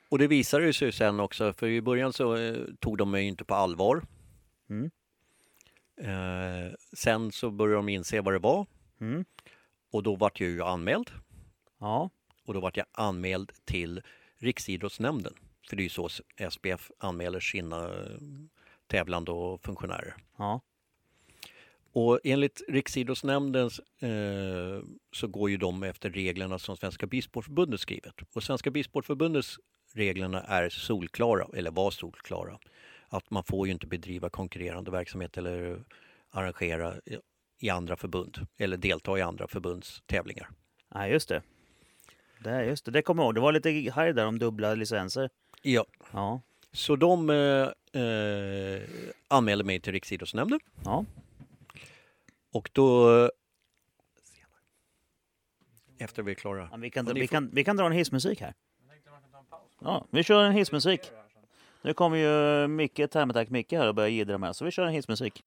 och det visade sig sen också, för i början så eh, tog de mig inte på allvar. Mm. Eh, sen så började de inse vad det var Mm. och då vart jag ju anmäld. Ja, och då vart jag anmäld till Riksidrottsnämnden. För det är ju så SPF anmäler sina eh, tävlande och funktionärer. ja, Och enligt Riksidrottsnämnden eh, så går ju de efter reglerna som Svenska Bilsportförbundet skrivit. Och Svenska Bilsportförbundets reglerna är solklara, eller var solklara. Att man får ju inte bedriva konkurrerande verksamhet eller arrangera i- andra förbund eller delta i andra förbunds tävlingar. ja just det. Det, just det. det kommer jag ihåg. Det var lite haj där om dubbla licenser. Ja. Ja, Så de eh, eh, anmälde mig till Riksidrottsnämnden ja. och då... eh, Efter vi är klara. ja vi, kan, vi, kan, vi kan dra en hissmusik här. Ja, vi kör en hissmusik. Nu kommer ju Micke, Termotack Micke här och börjar jiddra med. Så vi kör en hissmusik.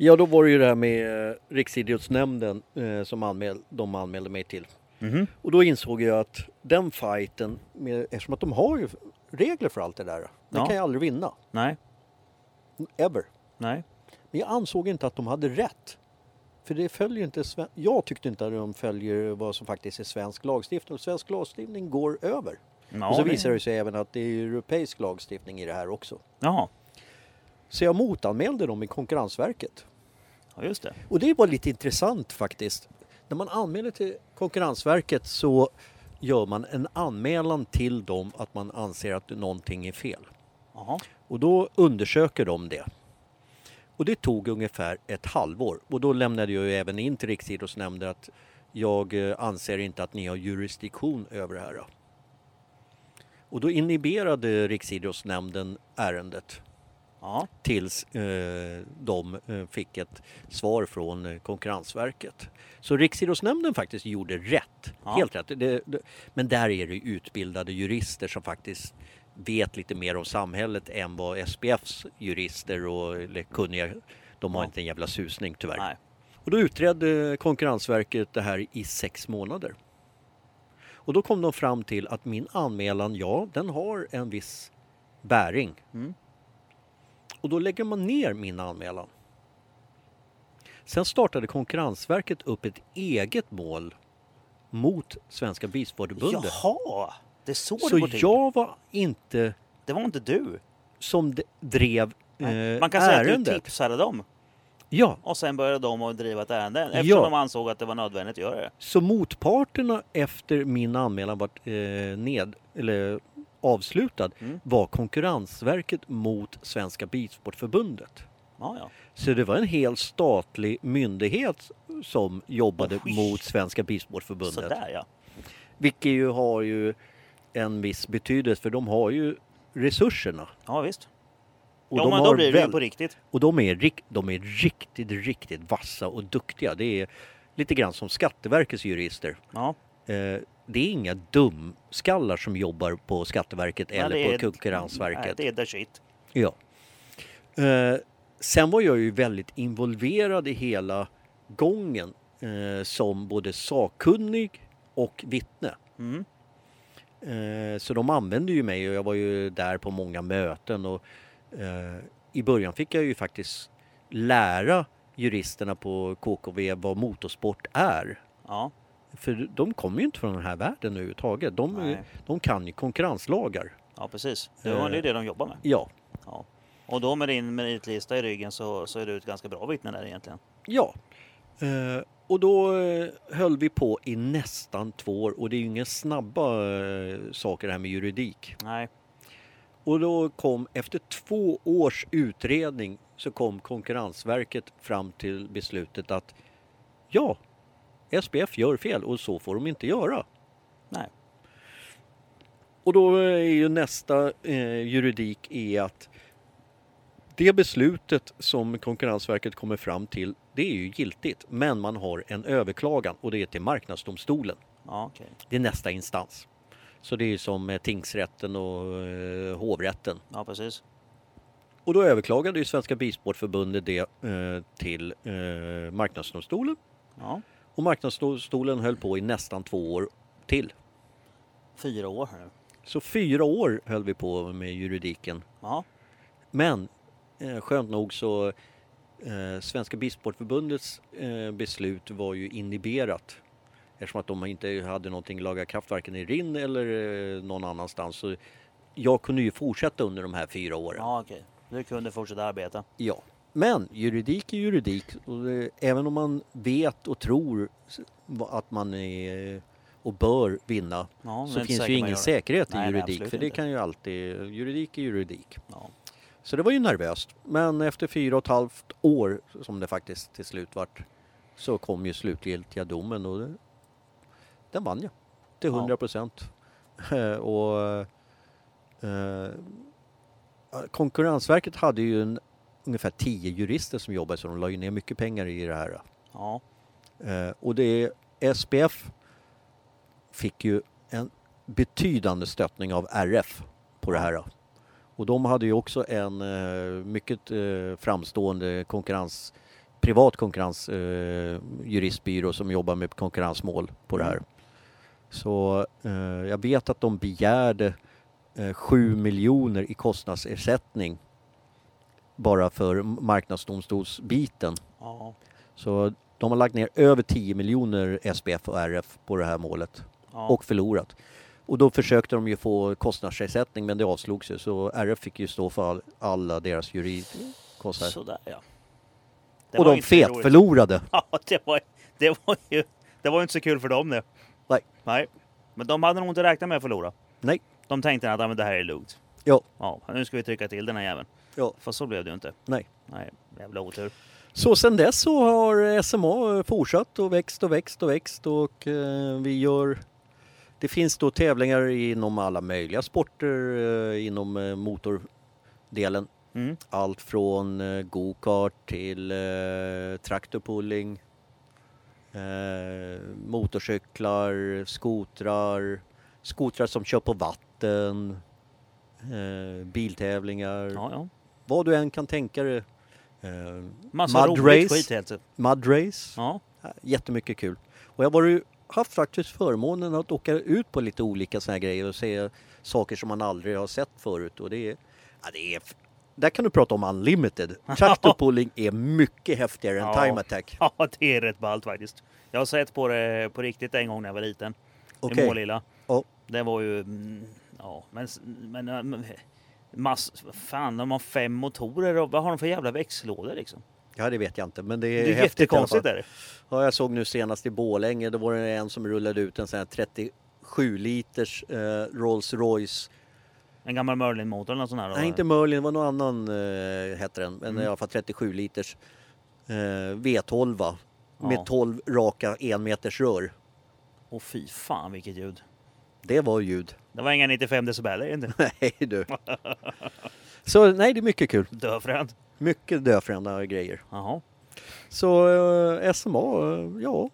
Ja, då var det ju det här med eh, Riksidrottsnämnden eh, som anmäl, de anmälde mig till. Mhm. Och då insåg jag att den fighten, med, eftersom att de har ju regler för allt det där, den Ja. kan jag aldrig vinna. Nej, Ever. nej. Men jag ansåg inte att de hade rätt. För det följer inte, jag tyckte inte att de följer vad som faktiskt är svensk lagstiftning. Och svensk lagstiftning går över. Ja, och så visar det sig även att det är europeisk lagstiftning i det här också. Jaha, Så jag motanmälde dem i Konkurrensverket. ja, just det. Och det var lite intressant faktiskt. När man anmäler till Konkurrensverket så gör man en anmälan till dem att man anser att någonting är fel. Jaha, Och då undersöker de det. Och det tog ungefär ett halvår. Och då lämnade jag ju även in till Riksidrottsnämnden att jag eh, anser inte att ni har jurisdiktion över det här. Och då inhiberade Riksidrottsnämnden ärendet Ja. tills eh, de eh, fick ett svar från eh, Konkurrensverket. Så Riksidrottsnämnden faktiskt gjorde rätt, Ja. helt rätt. Det, det, men där är det utbildade jurister som faktiskt vet lite mer om samhället än vad SPFs jurister och eller kunniga, de har Ja. inte en jävla susning tyvärr. Nej. Och då utredde Konkurrensverket det här i sex månader. Och då kom de fram till att min anmälan, ja, den har en viss bäring. Mm. Och då lägger man ner min anmälan. Sen startade Konkurrensverket upp ett eget mål mot Svenska Bilsportförbundet. Jaha! Det är så, det Så går till. jag var inte Det var inte du. som d- drev eh, Man kan säga att du ärendet. tipsade dem. Ja, Och sen började de att driva ett ärende. Eftersom Ja. de ansåg att det var nödvändigt att göra det. Så motparterna efter min anmälan var eh, ned, eller avslutad Mm. var Konkurrensverket mot Svenska Bilsportförbundet. Ja, ja. Så det var en hel statlig myndighet som jobbade Oj. mot Svenska Bilsportförbundet. Sådär ja. Vilket ju har ju en viss betydelse för de har ju resurserna. Ja visst. Och ja de men då blir det väl- på riktigt. Och de är, de är riktigt, riktigt vassa och duktiga. Det är lite grann som Skatteverkets jurister. Ja. Eh, det är inga dumskallar som jobbar på Skatteverket Nej, eller på Konkurrensverket. Nej, det är the shit. Ja. Eh, sen var jag ju väldigt involverad i hela gången eh, som både sakkunnig och vittne. Mm. Eh, så de använde ju mig och jag var ju där på många möten och eh, i början fick jag ju faktiskt lära juristerna på KKV vad motorsport är. Ja. För de kommer ju inte från den här världen överhuvudtaget. De, Nej. de kan ju konkurrenslagar. ja, precis. Det var det är det de jobbar med. Ja, Ja. Och då med din meritlista i ryggen så, så är du ett ganska bra vittne där egentligen. Ja, eh, och då eh, höll vi på i nästan två år och det är ju inga snabba eh, saker det här med juridik. Nej. Och då kom, efter två års utredning så kom Konkurrensverket fram till beslutet att ja, SPF gör fel och så får de inte göra. Nej. Och då är ju nästa eh, juridik är att det beslutet som Konkurrensverket kommer fram till, det är ju giltigt. Men man har en överklagan och det är till Marknadsdomstolen. Ja, okej. Det är nästa instans. Så det är som eh, tingsrätten och eh, hovrätten. Ja, precis. Och då överklagade ju Svenska Bilsportförbundet det eh, till eh, Marknadsdomstolen. Ja. Och Marknadsdomstolen höll på i nästan två år till. Fyra år nu. Så fyra år höll vi på med juridiken. Ja. Men eh, skönt nog så eh, Svenska Bilsportförbundets eh, beslut var ju inhiberat. Eftersom att de inte hade någonting laga kraft varken i Rinn eller eh, någon annanstans. Så jag kunde ju fortsätta under de här fyra åren. Ja, okej. Du kunde fortsätta arbeta. Ja. Men juridik är juridik. Och det, även om man vet och tror att man är och bör vinna Ja, så finns ju ingen säkerhet i Nej, nej, juridik. absolut för det inte. kan ju alltid, juridik är juridik. Ja. Så det var ju nervöst. Men efter fyra och ett halvt år, som det faktiskt till slut vart, så kom ju slutgiltiga domen och det, den vann jag. Till Ja. 100 procent. och eh, Konkurrensverket hade ju en, ungefär tio jurister som jobbade så de la ju ner mycket pengar i det här. Ja. Eh, och det SPF fick ju en betydande stöttning av RF på det här. Och de hade ju också en eh, mycket eh, framstående konkurrens, privat konkurrens eh, som jobbar med konkurrensmål på det här. Så eh, jag vet att de begärde eh, 7 miljoner i kostnadsersättning bara för marknadsdomstolsbiten. Ja. Så de har lagt ner över 10 miljoner SPF och RF på det här målet ja. och förlorat. Och då försökte de ju få kostnadsersättning men det avslogs ju så RF fick ju stå för all, alla deras juridkostnader. Sådär ja. Det Och de fet förlorade. Ja, det var, det var ju det var inte så kul för dem det. Nej. Nej. Men de hade nog inte räknat med att förlora. Nej. De tänkte att men det här är lugnt. Ja. Ja, nu ska vi trycka till den här jäveln. Ja. För så blev det ju inte. Nej. Nej, jävla otur. Så sen dess så har SMA fortsatt och växt och växt och växt och eh, vi gör Det finns då tävlingar inom alla möjliga sporter eh, inom eh, motordelen. Mm. Allt från eh, go-kart till eh, traktorpulling, eh, motorcyklar, skotrar, skotrar som kör på vatten, eh, biltävlingar, Ja, ja. Vad du än kan tänka dig. Eh, Massa Mud roligt race. skit helt mud race, Ja. Jättemycket kul. Och jag har haft faktiskt förmånen att åka ut på lite olika här grejer och se saker som man aldrig har sett förut. Och det är, ja, det är, där kan du prata om unlimited. Traktorpulling är mycket häftigare än Ja. time attack. ja, det är rätt ballt faktiskt. Jag har sett på det på riktigt en gång när jag var liten. Okej. I Målilla. Ja. Det var ju... mm, Ja, men... men- mass, fan, de har fem motorer och vad har de för jävla växellådor liksom? Ja, det vet jag inte, men det Det är, är häftigt jättekonstigt. Är det. Ja, jag såg nu senast i Borlänge, då var det en som rullade ut en sån här 37 liters eh, Rolls Royce. En gammal Merlin-motor eller något sånt här? Nej, inte Merlin, det var någon annan eh, hette den, men Mm. i alla fall 37 liters eh, V12 va? Ja. med 12 raka enmeters rör. Åh fy fan vilket ljud. Det var ljud. Det var inga 95 decibel, inte? Nej du. Så nej, det är mycket kul. Döfränt. Mycket dödfrända grejer. Jaha. Så eh, SMA, eh, ja,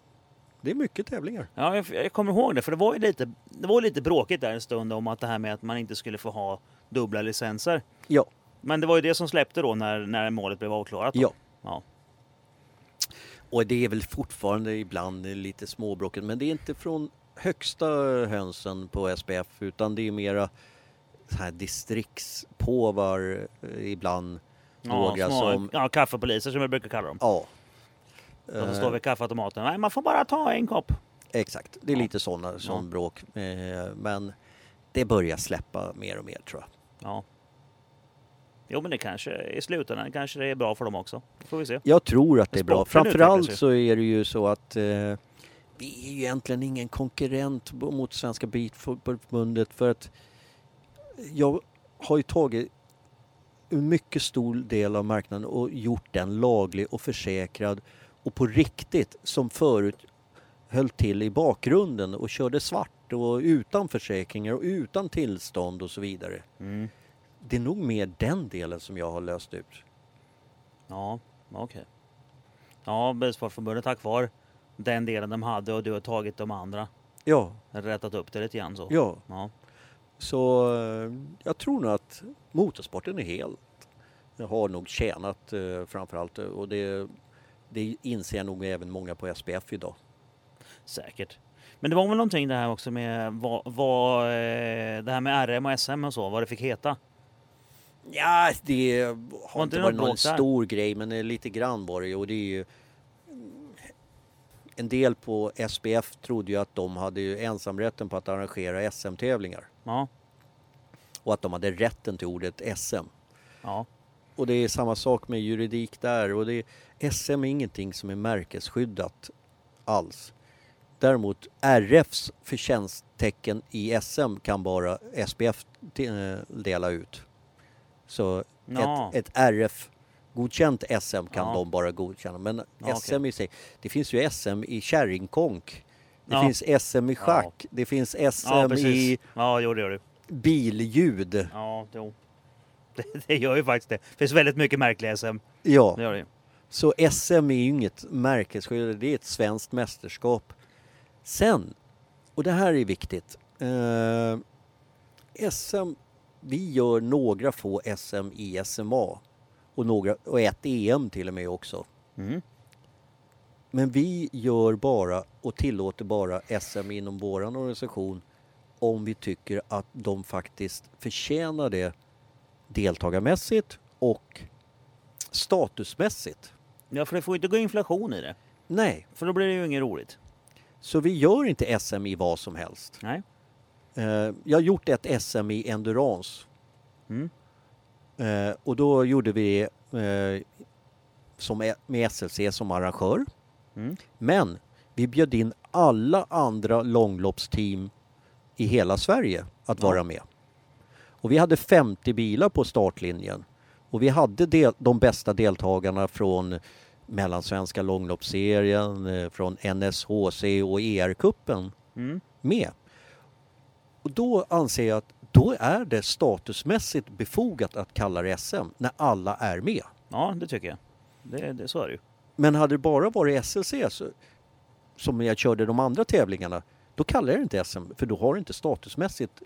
det är mycket tävlingar. Ja, jag, jag kommer ihåg det, för det var ju lite, det var lite bråkigt där en stund om att det här med att man inte skulle få ha dubbla licenser. Ja, Men det var ju det som släppte då när, när målet blev avklarat. då. ja. ja. Och det är väl fortfarande ibland lite småbråkigt, men det är inte från högsta hönsen på SPF utan det är mera så här distriktspåvar eh, ibland. Några ja, små, som, ja, kaffepoliser som jag brukar kalla dem. ja. De som Eh, står vid kaffeautomaten. Nej, man får bara ta en kopp. Exakt, det är Ja. lite sådana som Ja. bråk. Eh, men det börjar släppa mer och mer tror jag. Ja. Jo, men det kanske i slutändan kanske det är bra för dem också. Det får vi se. Jag tror att det är bra. Sporten Framförallt så är det ju så att eh, vi är ju egentligen ingen konkurrent mot Svenska Bilförbundet för att jag har ju tagit en mycket stor del av marknaden och gjort den laglig och försäkrad och på riktigt som förut höll till i bakgrunden och körde svart och utan försäkringar och utan tillstånd och så vidare. Mm. Det är nog mer den delen som jag har löst ut. Ja, okej. Ja, Bilsportförbundet har kvar den delen de hade och du har tagit de andra. Ja, Rättat upp det lite grann så. ja. Ja. Så eh, jag tror nog att motorsporten är helt, har nog tjänat eh, framförallt eh, och det, det inser nog även många på SPF idag. Säkert. Men det var väl någonting det här också med vad, vad, det här med RM och SM och så, vad det fick heta. Ja, det har Var inte varit någon där? stor grej men lite grann var det ju och det är ju en del på SPF trodde ju att de hade ju ensamrätten på att arrangera SM-tävlingar Ja, och att de hade rätten till ordet SM. ja, Och det är samma sak med juridik där. Och det är, SM är ingenting som är märkesskyddat alls. Däremot RFs förtjänsttecken i SM kan bara SPF eh, dela ut. Så Ja. ett, ett RF-godkänt SM kan Ja. de bara godkänna. Men Ja, SM i sig, det finns ju SM i kärringkonk. Det Ja. finns SM i schack. Det finns SM i. Ja, jo det gör det. billjud. Ja, jo. Det, det gör ju faktiskt det. Det finns väldigt mycket märkliga SM. Ja. Det gör det. Så SM är ju inget märkesskyddat, det är ett svenskt mästerskap. Sen, och det här är viktigt. Eh, SM, vi gör några få SM i SMA. Och, några, och ett EM till och med också. Mm. Men vi gör bara och tillåter bara SM inom vår organisation om vi tycker att de faktiskt förtjänar det deltagarmässigt och statusmässigt. Ja, för det får inte gå inflation i det. Nej, För då blir det ju inget roligt. så vi gör inte SM i vad som helst. Nej. Eh, jag har gjort ett SM i endurance Mm. Eh, och då gjorde vi eh, som är- med SLC som arrangör. Mm. Men vi bjöd in alla andra långloppsteam i hela Sverige att vara med. Och vi hade 50 bilar på startlinjen. Och vi hade del, de bästa deltagarna från Mellansvenska långloppsserien, eh, från NSHC och ER-cupen Mm. med. Och då anser jag att då är det statusmässigt befogat att kalla det SM när alla är med. Ja, det tycker jag. Det, det, så är det ju. Men hade det bara varit SLC så, som jag körde de andra tävlingarna, då kallar jag det inte SM för då har det inte statusmässigt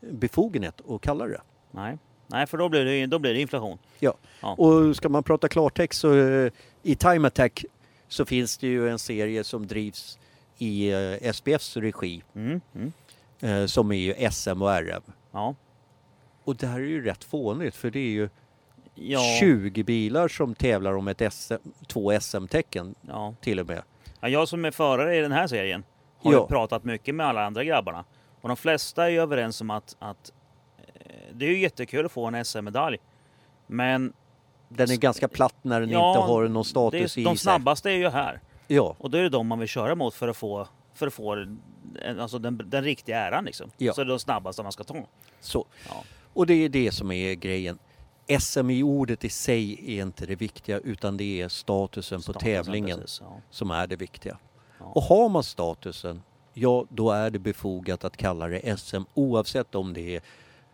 befogenhet att kalla det. Nej, Nej för då blir det, då blir det inflation. Ja. ja. och ska man prata klartext så i Time Attack så finns det ju en serie som drivs i eh, SPFs regi. Mm, mm. Eh, som är ju SM och RM. Ja. Och det här är ju rätt fånigt för det är ju ja. 20 bilar som tävlar om ett SM, två SM-tecken ja. till och med. Ja, jag som är förare i den här serien har ja. ju pratat mycket med alla andra grabbarna. Och de flesta är ju överens om att, att eh, det är ju jättekul att få en SM-medalj. Men... Den är ganska platt när den ja, inte har någon status det i sig. De snabbaste är ju här. Ja. Och då är det de man vill köra mot för att få, för att få alltså den, den riktiga äran liksom. Ja. Så det är de snabbaste man ska ta. Så. Ja. Och det är det som är grejen. SM i sig är inte det viktiga utan det är statusen, statusen på tävlingen precis, ja. som är det viktiga. Och har man statusen, ja då är det befogat att kalla det SM oavsett om det är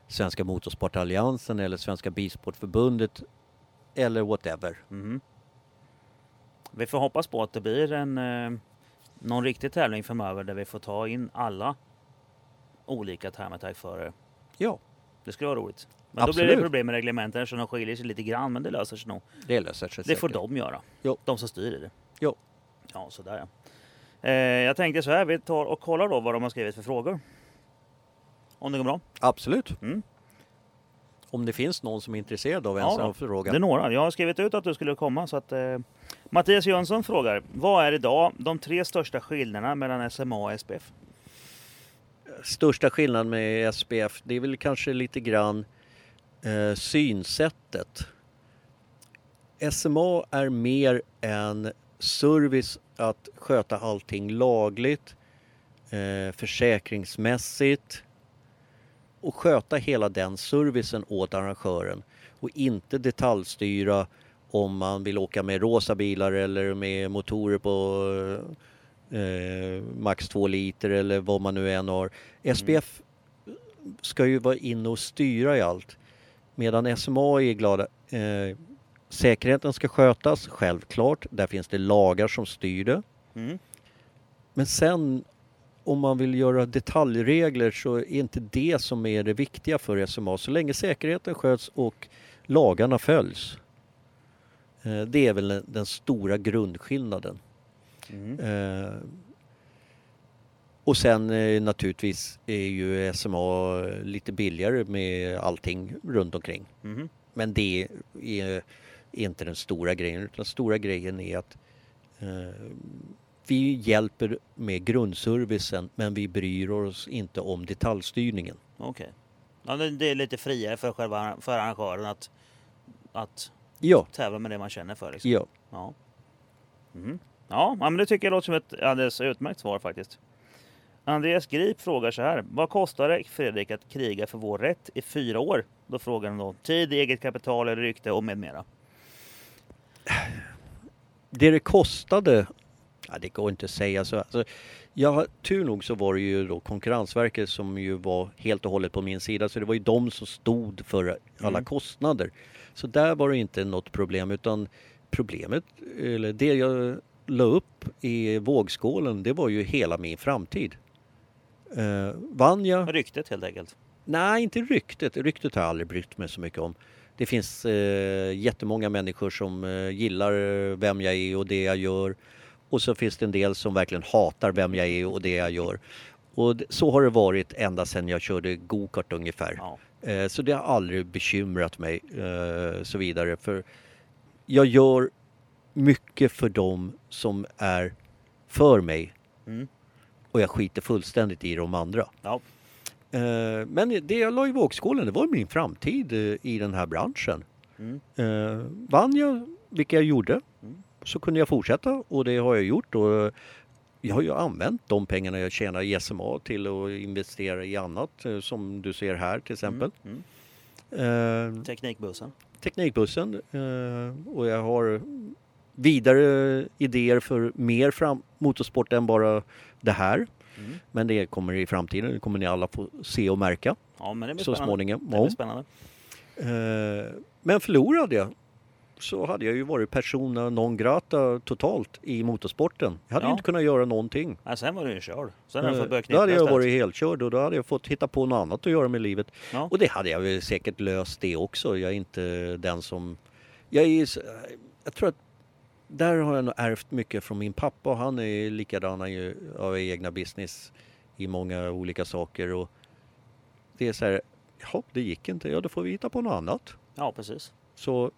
Svenska Motorsportalliansen eller Svenska Bilsportförbundet eller whatever. Mm. Vi får hoppas på att det blir en eh, någon riktig tävling framöver där vi får ta in alla olika time. Ja. Det skulle vara roligt. Men Absolut. då blir det problem med reglementen eftersom de skiljer sig lite grann, men det löser sig nog. Det löser sig Det säkert. får de göra. Jo. De som styr det. Jo. Ja, sådär ja. Eh, jag tänkte så här, vi tar och kollar då vad de har skrivit för frågor. Om det går bra? Absolut. Mm. Om det finns någon som är intresserad av en ja, sån fråga. Det är några. Jag har skrivit ut att du skulle komma så att eh, Mattias Jönsson frågar, vad är idag de tre största skillnaderna mellan SMA och SPF? Största skillnaden med SPF, det är väl kanske lite grann eh, synsättet. SMA är mer en service att sköta allting lagligt, eh, försäkringsmässigt och sköta hela den servicen åt arrangören och inte detaljstyra om man vill åka med rosa bilar eller med motorer på eh, max 2 liter eller vad man nu än har. SPF mm. ska ju vara inne och styra i allt. Medan SMA är glada. Eh, säkerheten ska skötas, självklart. Där finns det lagar som styr det. Mm. Men sen om man vill göra detaljregler så är inte det som är det viktiga för SMA. Så länge säkerheten sköts och lagarna följs det är väl den stora grundskillnaden. Mm. Eh, och sen eh, naturligtvis är ju SMA lite billigare med allting runt omkring. Mm. Men det är, inte den stora grejen utan den stora grejen är att vi hjälper med grundservicen men vi bryr oss inte om detaljstyrningen. Okej. Okay. Ja, det är lite friare för själva för arrangören att, att Ja. Tävla med det man känner för. Liksom. Ja. Ja. Mm. ja, men det tycker jag låter som ett alldeles utmärkt svar faktiskt. Andreas Grip frågar så här. Vad kostar det Fredrik att kriga för vår rätt i fyra år? Då frågar han då tid, eget kapital eller rykte och med mera. Det det kostade, ja, det går inte att säga så. Alltså, ja, tur nog så var det ju då Konkurrensverket som ju var helt och hållet på min sida så det var ju de som stod för alla mm. kostnader. Så där var det inte något problem utan problemet, eller det jag la upp i vågskålen, det var ju hela min framtid. Uh, vann jag... Ryktet helt enkelt? Nej, inte ryktet. Ryktet har jag aldrig brytt mig så mycket om. Det finns uh, jättemånga människor som uh, gillar vem jag är och det jag gör. Och så finns det en del som verkligen hatar vem jag är och det jag gör. Och så har det varit ända sedan jag körde gokart ungefär. Ja. Eh, så det har aldrig bekymrat mig eh, så vidare. För jag gör mycket för dem som är för mig. Mm. Och jag skiter fullständigt i de andra. Ja. Eh, men det jag la i vågskålen, det var min framtid i den här branschen. Mm. Vann jag, vilket jag gjorde, mm. så kunde jag fortsätta och det har jag gjort. Och jag har ju använt de pengarna jag tjänar i SMA till att investera i annat eh, som du ser här till exempel. Mm, mm. Uh, teknikbussen. Teknikbussen uh, och jag har vidare idéer för mer fram motorsport än bara det här. Mm. Men det kommer i framtiden, det kommer ni alla få se och märka Ja, men det blir så spännande. småningom. Det blir spännande. Eh, Men förlorade jag så hade jag ju varit persona non grata totalt i motorsporten. Jag hade Ja. ju inte kunnat göra någonting. Nej, sen var du ju körd. Sen har du Eh, fått börja Då hade jag istället. varit helkörd och då hade jag fått hitta på något annat att göra med livet. Ja. Och det hade jag väl säkert löst det också. Jag är inte den som... Jag, är, jag tror att där har jag nog ärvt mycket från min pappa och han är likadan, han ju- har egna business i många olika saker och det är så här, ja det gick inte, ja då får vi hitta på något annat. ja, precis. Så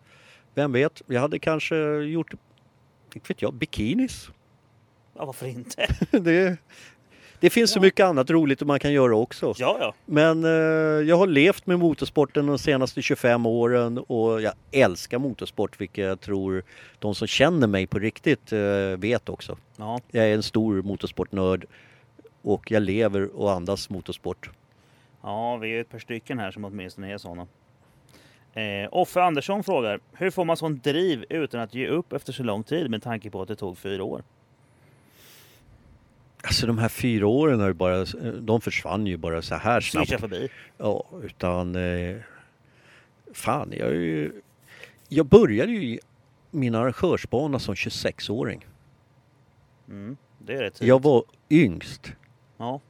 vem vet, jag hade kanske gjort, inte vet jag, bikinis. Ja, varför inte? det, det finns så Ja. mycket annat roligt man kan göra också. Ja, ja. Men eh, jag har levt med motorsporten de senaste 25 åren och jag älskar motorsport vilket jag tror de som känner mig på riktigt eh, vet också. ja. Jag är en stor motorsportnörd och jag lever och andas motorsport. Ja, vi är ett par stycken här som åtminstone är sådana. Eh, Offe Andersson frågar, hur får man sån driv utan att ge upp efter så lång tid med tanke på att det tog fyra år? Alltså de här fyra åren har ju bara, de försvann ju bara så här snabbt. Swisha förbi. Ja, utan... Eh, fan, jag är ju... Jag började ju min arrangörsbana som 26-åring. Mm, det är rätt tidigt. Jag var yngst. Ja,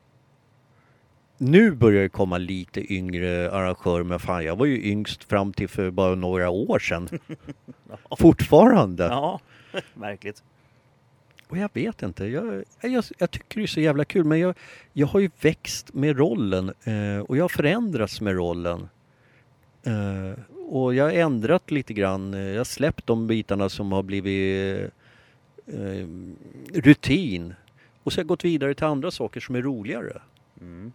Nu börjar det komma lite yngre arrangörer, men fan jag var ju yngst fram till för bara några år sedan. ja. Fortfarande. ja. märkligt. Och jag vet inte, jag, jag, jag tycker det är så jävla kul men jag, jag har ju växt med rollen eh, och jag har förändrats med rollen. Eh, och jag har ändrat lite grann, eh, jag har släppt de bitarna som har blivit eh, rutin. Och så har jag gått vidare till andra saker som är roligare. Mm.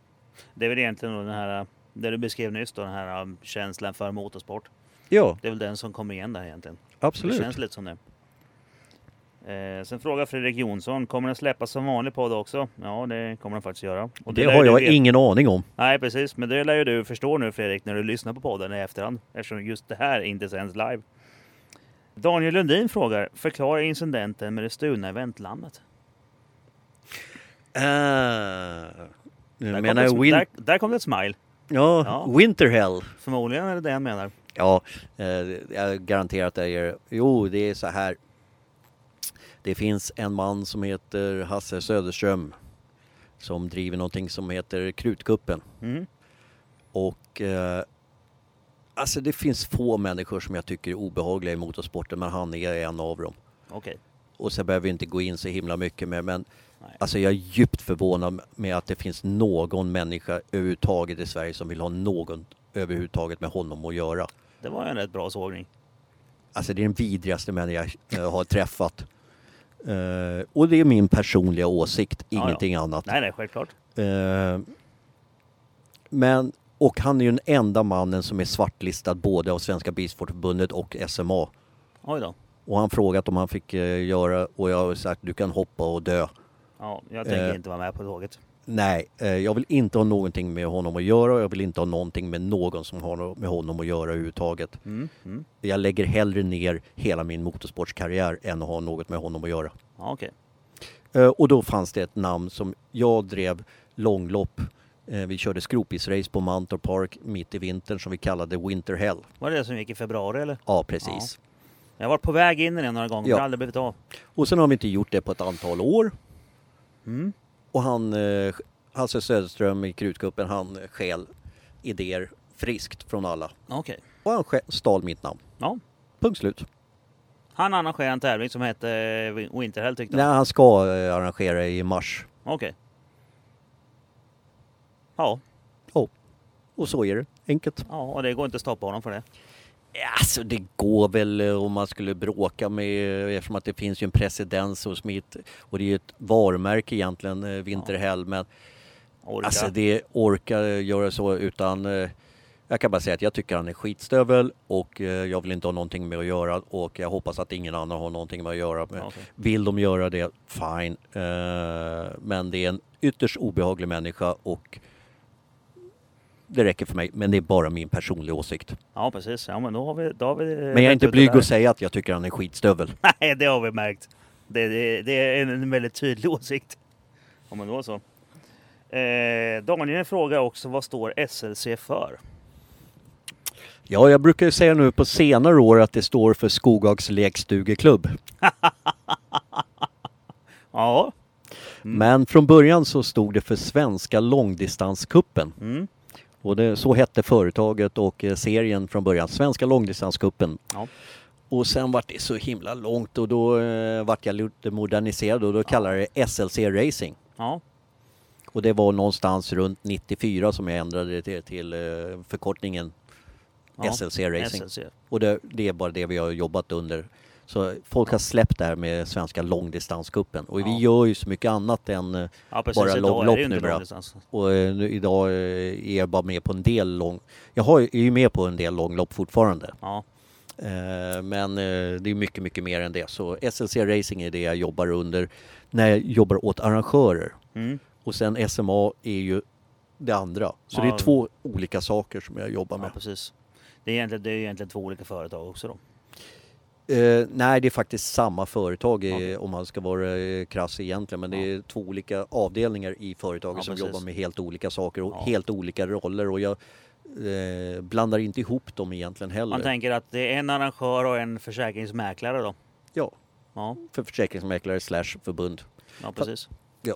Det är väl egentligen den här, det du beskrev nyss då, den här um, känslan för motorsport. Ja, Det är väl den som kommer igen där egentligen. absolut. Det känns lite som det. Eh, sen frågar Fredrik Jonsson, kommer den släppas som vanlig podd också? Ja, det kommer den faktiskt göra. Och det lär har jag du ingen aning om. Nej, precis. Men det lär ju du förstå nu Fredrik, när du lyssnar på podden i efterhand. Eftersom just det här inte sänds live. Daniel Lundin frågar, förklara incidenten med det stulna eventlammet. Uh, Där jag kom, menar det, ett- win- där, där kom det ett smile. ja, Ja. Winterhell. Förmodligen är det det han menar. Ja, eh, jag garanterar att det är... Jo, det är så här. Det finns en man som heter Hasse Söderström som driver någonting som heter Krutkuppen. Mm. Och eh, alltså det finns få människor som jag tycker är obehagliga i motorsporten men han är en av dem. Okej. Och så behöver vi inte gå in så himla mycket med men. Alltså jag är djupt förvånad med att det finns någon människa överhuvudtaget i Sverige som vill ha någon överhuvudtaget med honom att göra. Det var en rätt bra sågning. Alltså det är den vidrigaste människa jag eh, har träffat. Eh, och det är min personliga åsikt, Ja, ja. ingenting annat. Nej, nej, självklart. Eh, men, och han är ju den enda mannen som är svartlistad både av Svenska Bilsportförbundet och SMA. Oj då. Och han frågat om han fick eh, göra och jag har sagt du kan hoppa och dö. Ja, jag tänker Eh. inte vara med på tåget. Nej, eh, jag vill inte ha någonting med honom att göra och jag vill inte ha någonting med någon som har med honom att göra överhuvudtaget. Mm. Mm. Jag lägger hellre ner hela min motorsportskarriär än att ha något med honom att göra. Ja, okej. Eh, Och då fanns det ett namn som jag drev långlopp. Eh, Vi körde skropisrace på Mantorp Park mitt i vintern som vi kallade Winter Hell. Var det det som gick i februari eller? Ja, precis. Jag har varit på väg in i den några gånger, Ja. men har aldrig blivit av. Och sen har vi inte gjort det på ett antal år. Mm. Och han, eh, Hasse Söderström i Krutkuppen, han stjäl idéer friskt från alla. Okej. Och han stal mitt namn. Ja. Punkt slut. Han arrangerade en tävling som hette eh, Winterhell tyckte Nej, han. han ska eh, arrangera i mars. Okej. Ja. Och så är det. Enkelt. ja, och det går inte att stoppa honom för det. Alltså det går väl eh, om man skulle bråka med, eh, eftersom att det finns ju en precedens hos mitt och det är ju ett varumärke egentligen, eh, Vinterhäll, men Orka. alltså det orkar göra så utan jag kan bara säga att jag tycker han är skitstövel och jag vill inte ha någonting med att göra och jag hoppas att ingen annan har någonting med att göra. Okej. Vill de göra det, fine. Men det är en ytterst obehaglig människa och det räcker för mig, men det är bara min personliga åsikt. ja, precis. Ja, men då har vi... Då har vi Men jag är inte blyg att säga att jag tycker han är skitstövel. Nej, det har vi märkt. Det, det, det är en väldigt tydlig åsikt. Ja, men då så. Eh, Daniel frågar också vad står SLC för? Ja, jag brukar ju säga nu på senare år att det står för Skogags lekstugeklubb. Ja. Men från början så stod det för Svenska långdistanskuppen. Mm. Och det, så hette företaget och eh, serien från början, Svenska långdistanskuppen. Ja. Och sen vart det så himla långt och då eh, vart jag lite moderniserad och då kallade jag det SLC Racing. Ja. Och det var någonstans runt 94 som jag ändrade det till, till eh, förkortningen Ja. SLC Racing. SLC. Och det, det är bara det vi har jobbat under. Så folk har släppt det här med Svenska långdistanskuppen. Och vi Ja. gör ju så mycket annat än eh, Ja Bara idag lång- är lopp det ju inte numera. Och eh, nu, idag eh, är jag bara med på en del lång... Jag har, är ju med på en del långlopp fortfarande. Ja. Men det är mycket, mycket mer än det. Så SLC Racing är det jag jobbar under när jag jobbar åt arrangörer. Mm. Och sen SMA är ju det andra. Så det Ja. är två olika saker som jag jobbar ja med. precis. Det är, egentligen, det är egentligen två olika företag också då. Eh, nej, det är faktiskt samma företag Okej. om man ska vara eh, krass egentligen. Men det är två olika avdelningar i företaget Ja, som precis. jobbar med helt olika saker och Ja. helt olika roller. Och jag eh, blandar inte ihop dem egentligen heller. Man tänker att det är en arrangör och en försäkringsmäklare då. Ja, Ja, för försäkringsmäklare slash förbund. ja precis. Ja.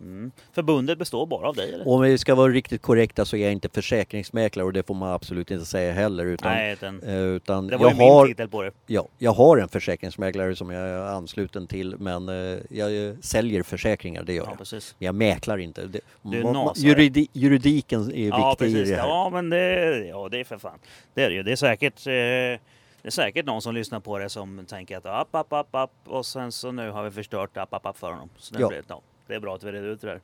Mm. Förbundet består bara av dig eller? Om vi ska vara riktigt korrekta så är jag inte försäkringsmäklare och det får man absolut inte säga heller. Utan, Nej, den, eh, utan det var jag, ju min har, titel på det. ja, jag har en försäkringsmäklare som jag är ansluten till men eh, jag eh, säljer försäkringar, det gör Ja, jag. precis. Jag mäklar inte. Det, Du är ma- ma- nasare. juridi, juridiken är Ja, viktig i precis. det här. Ja, men det, ja, det är för fan. Det är det ju. Det är säkert, eh, det är säkert någon som lyssnar på det som tänker att app, app, app, app och sen så nu har vi förstört app, app, app för honom. Så nu Ja. blir det, ja, det är bra att vi reder ut det där.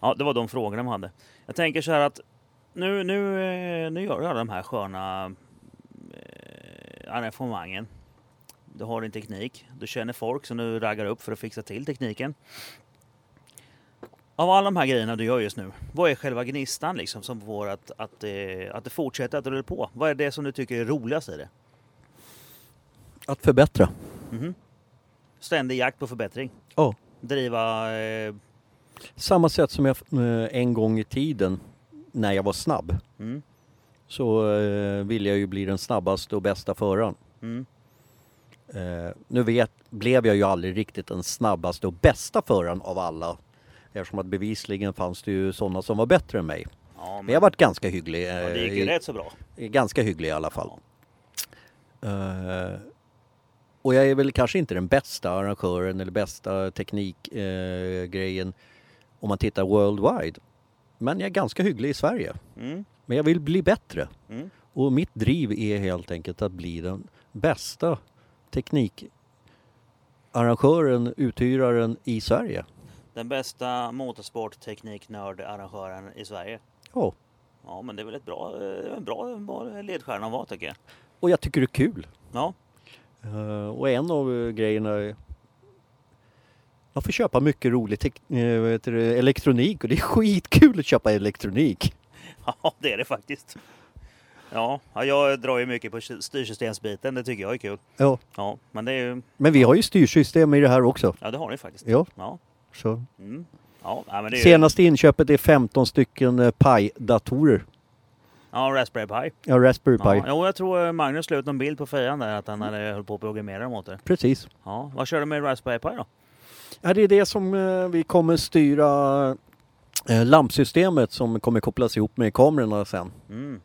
Ja, det var de frågorna man hade. Jag tänker så här att nu, nu, eh, nu gör du alla de här sköna eh, arrangemangen. Du har din teknik, du känner folk som du raggar upp för att fixa till tekniken. Av alla de här grejerna du gör just nu, vad är själva gnistan liksom som får att, att, eh, att det fortsätter att rulla på? Vad är det som du tycker är roligast i det? Att förbättra. Mhm. Ständig jakt på förbättring. Ja. Driva... Eh, Samma sätt som jag eh, en gång i tiden när jag var snabb mm, så eh, ville jag ju bli den snabbaste och bästa föraren. mm, Eh, nu vet, blev jag ju aldrig riktigt den snabbaste och bästa föraren av alla. Eftersom att bevisligen fanns det ju sådana som var bättre än mig. ja, men, Men jag varit ganska hygglig. ja, det gick eh, ju i- rätt så bra. Ganska hygglig i alla fall. Eh, och jag är väl kanske inte den bästa arrangören eller bästa teknikgrejen eh, om man tittar worldwide. Men jag är ganska hygglig i Sverige. Mm, Men jag vill bli bättre. mm, Och mitt driv är helt enkelt att bli den bästa teknikarrangören, uthyraren i Sverige. den bästa motorsporttekniknörd-arrangören i Sverige. Ja, Ja, men det är väl ett bra, eh, en bra, bra ledstjärna att vara tycker jag. och jag tycker det är kul. Ja, Eh, och en av eh, grejerna är jag får köpa mycket rolig eh, det, elektronik och det är skitkul att köpa elektronik. ja det är det faktiskt. Ja, ja, jag drar ju mycket på styrsystemsbiten, det tycker jag är kul. Ja, Ja, men det är ju, men vi har ju styrsystem i det här också. ja det har ni faktiskt. Ja, Ja, så. mm. ja men det är ju, Senaste inköpet är 15 stycken Pi-datorer. Ja Raspberry Pi. Ja, Raspberry Pi. Ja, jo, jag tror eh, Magnus la ut någon bild på fejan där att han hade höll på att programmera dem åt det. Precis. Ja, vad kör du med Raspberry Pi då? Ja, det är det som eh, vi kommer styra eh, lampsystemet som kommer kopplas ihop med kamerorna sen. Mm.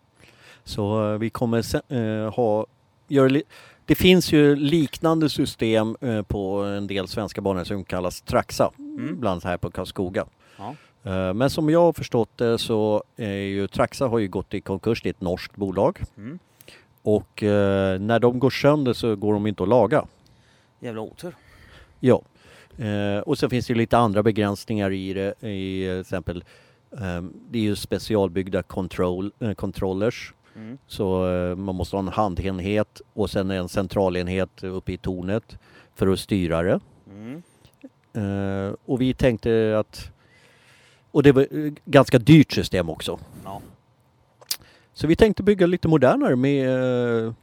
Så vi kommer se, eh, ha... Göra li- det finns ju liknande system på en del svenska banor som kallas Traxa, Mm. bland annat här på Karlskoga. Ja. Eh, men som jag har förstått det så är ju Traxa har ju gått i konkurs, det är ett norskt bolag. Mm. Och eh, när de går sönder så går de inte att laga. Jävla otur. Ja. Eh, och så finns det lite andra begränsningar i det. I, till exempel, eh, det är ju specialbyggda control, controllers. Mm. Så man måste ha en handenhet och sen en centralenhet uppe i tornet för att styra det. Mm. Och vi tänkte att... Och det var eh, ganska dyrt system också. Ja. Så vi tänkte bygga lite modernare med eh,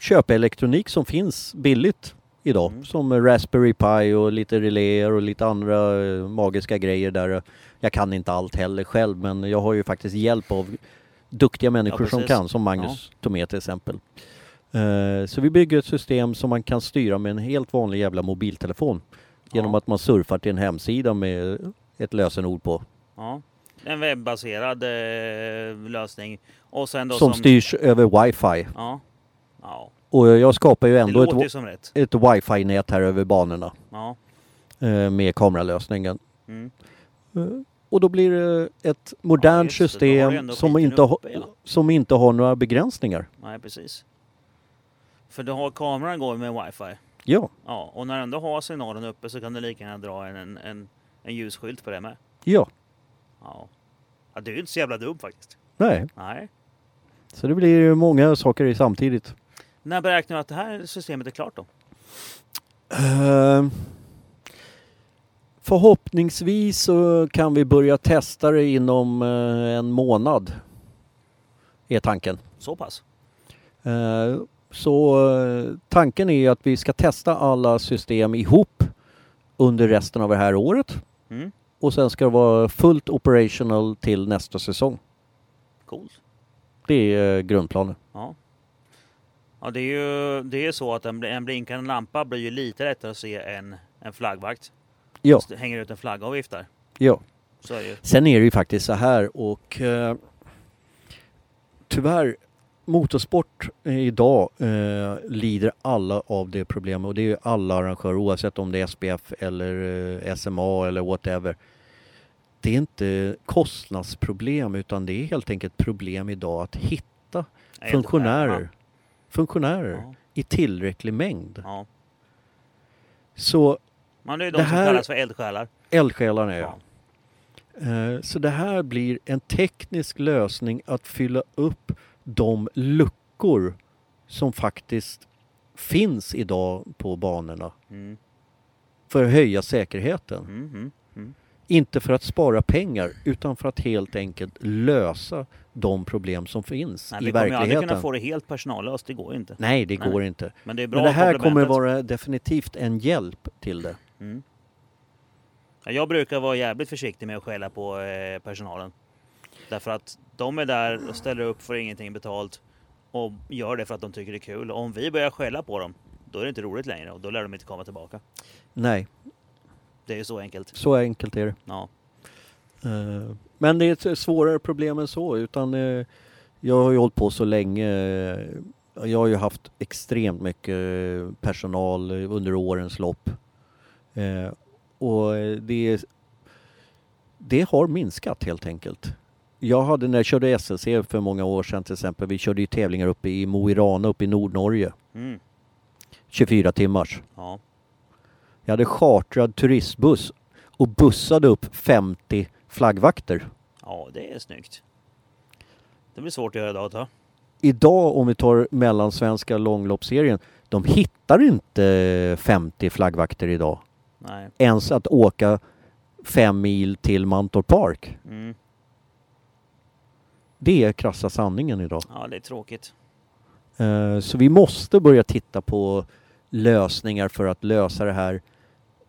köpelektronik som finns billigt idag. Mm. Som Raspberry Pi och lite reläer och lite andra eh, magiska grejer där. Jag kan inte allt heller själv men jag har ju faktiskt hjälp av duktiga människor som precis. kan, som Magnus Tomé till exempel. Eh, Så vi bygger ett system som man kan styra med en helt vanlig jävla mobiltelefon. Genom Ja. att man surfar till en hemsida med ett lösenord på. Ja. En webbaserad eh, lösning. Och sen då Som styrs över wifi. Ja. ja. Och jag skapar ju ändå ett, som ett wifi-nät här över banorna Ja. eh, med kameralösningen. Mm. Eh, Och då blir det ett modernt du system som inte, ha, ja. som inte har några begränsningar. Nej, precis. För du har kameran går med wifi. Ja, Ja, och när du ändå har signalen uppe så kan du lika gärna dra en, en, en, en ljusskylt på det med. ja, Ja. ja. Det är ju inte så jävla dumt faktiskt. nej. Nej. Så det blir ju många saker i samtidigt. När beräknar du att det här systemet är klart då? Eh, Förhoppningsvis så kan vi börja testa det inom eh, en månad. Är tanken. Så pass? Eh, Så eh, tanken är att vi ska testa alla system ihop under resten av det här året. Mm. Och sen ska det vara fullt operational till nästa säsong. Coolt. Det är eh, grundplanen. Ja. Ja, det är ju det är så att en, en blinkande lampa blir ju lite lättare att se än en flaggvakt. Ja, Så Hänger ut en flagga och viftar. ja. Så är det ju. Sen är det ju faktiskt så här och eh, tyvärr motorsport eh, idag eh, lider alla av det problemet och det är ju alla arrangörer oavsett om det är SPF eller eh, SMA eller whatever. Det är inte kostnadsproblem utan det är helt enkelt problem idag att hitta funktionärer, funktionärer Ja. i tillräcklig mängd. ja. Så det är de Det som här- kallas för eldsjälar. eldsjälarna Ja. Eh, Så det här blir en teknisk lösning att fylla upp de luckor som faktiskt finns idag på banorna Mm. för att höja säkerheten. Mm, mm, mm. Inte för att spara pengar utan för att helt enkelt lösa de problem som finns Nej, i vi kommer aldrig kunna verkligheten. få det helt personallöst, det går inte. Nej, det Nej. går inte. Men det är bra Men det här kommer vara definitivt en hjälp till det. Mm. Ja, Jag brukar vara jävligt försiktig med att skälla på eh, personalen. Därför att de är där och ställer upp för ingenting betalt och gör det för att de tycker det är kul. Och om vi börjar skälla på dem, då är det inte roligt längre och då lär de inte komma tillbaka. Nej, Det är ju så enkelt. så enkelt är det. Ja. Eh, Men det är ett svårare problem än så utan eh, jag har ju hållit på så länge. Jag har ju haft extremt mycket personal under årens lopp. Eh, Och det, det har minskat helt enkelt. Jag hade när jag körde SLC för många år sedan till exempel. Vi körde ju tävlingar uppe i Mo i Rana uppe i Nordnorge. Mm. 24 timmars. ja. Jag hade chartrad turistbuss och bussade upp 50 flaggvakter. Ja, det är snyggt. Det blir svårt att göra idag då. idag om vi tar mellansvenska långloppsserien, de hittar inte 50 flaggvakter idag. Nej. Ens att åka fem mil till Mantorp Park. Mm. Det är krassa sanningen idag. Ja, det är tråkigt. Eh, Så vi måste börja titta på lösningar för att lösa det här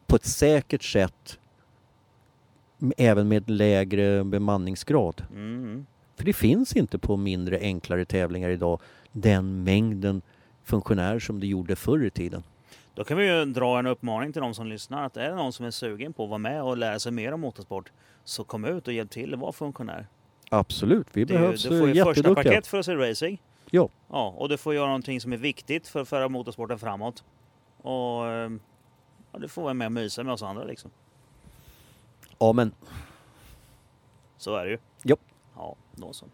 på ett säkert sätt. Även med lägre bemanningsgrad. Mm. För det finns inte på mindre enklare tävlingar idag den mängden funktionärer som det gjorde förr i tiden. Då kan vi ju dra en uppmaning till de som lyssnar att är det någon som är sugen på att vara med och lära sig mer om motorsport så kom ut och hjälp till att vara funktionär. Absolut, vi Det behövs du får ju eh, första paket för att se racing. Ja. ja. Och du får göra någonting som är viktigt för att föra motorsporten framåt. Och eh, ja, du får vara med och mysa med oss andra liksom. Ja men Så är det ju. Ja. Ja, då så.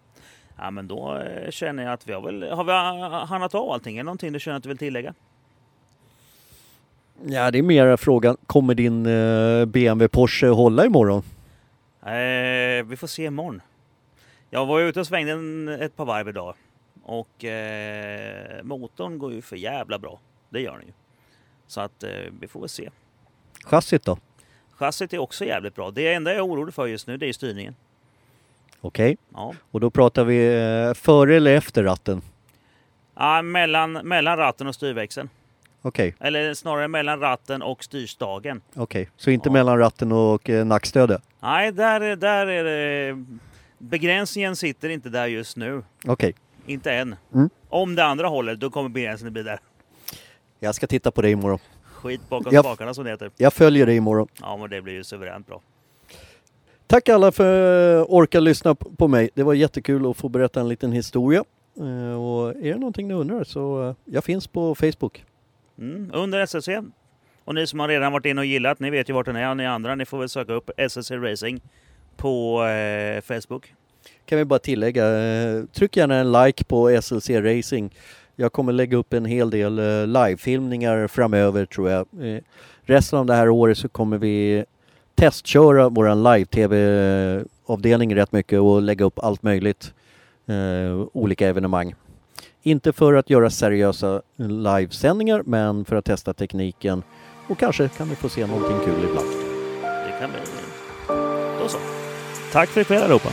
Ja men då eh, känner jag att vi har väl, har vi ah, handlat av allting? Är det någonting du känner att du vill tillägga? ja, det är mer frågan, kommer din eh, BMW Porsche hålla imorgon? Eh, vi får se imorgon. Jag var ute och svängde en, ett par varv idag. Och eh, motorn går ju för jävla bra. Det gör den ju. Så att eh, vi får väl se. Chassit då? Chassit är också jävligt bra. Det enda jag är orolig för just nu det är styrningen. Okej, Ja. och då pratar vi eh, före eller efter ratten? Ja, mellan, mellan ratten och styrväxeln. Okej, Eller snarare mellan ratten och styrstagen. okej. Så inte Ja. mellan ratten och eh, nackstödet? Nej, där, där är det... Begränsningen sitter inte där just nu. Okej. Inte än. Mm. Om det andra hållet, då kommer begränsningen bli där. Jag ska titta på det imorgon. Skit bakom Ja. spakarna som det heter. Jag följer det imorgon. Ja, men det blir ju suveränt bra. Tack alla för att orka lyssna p- på mig. Det var jättekul att få berätta en liten historia. Eh, Och är det någonting ni undrar så eh, jag finns på Facebook. Mm. Under SSC. Och ni som har redan varit inne och gillat, ni vet ju vart den är. Och ni andra, ni får väl söka upp SSC Racing på eh, Facebook. Kan vi bara tillägga, eh, tryck gärna en like på SLC Racing. Jag kommer lägga upp en hel del eh, livefilmningar framöver tror jag. Eh, Resten av det här året så kommer vi testköra våran live-tv-avdelning rätt mycket och lägga upp allt möjligt. Olika evenemang. Inte för att göra seriösa livesändningar men för att testa tekniken och kanske kan vi få se någonting kul ibland. Det kan bli... Då så. Tack för ikväll allihopa.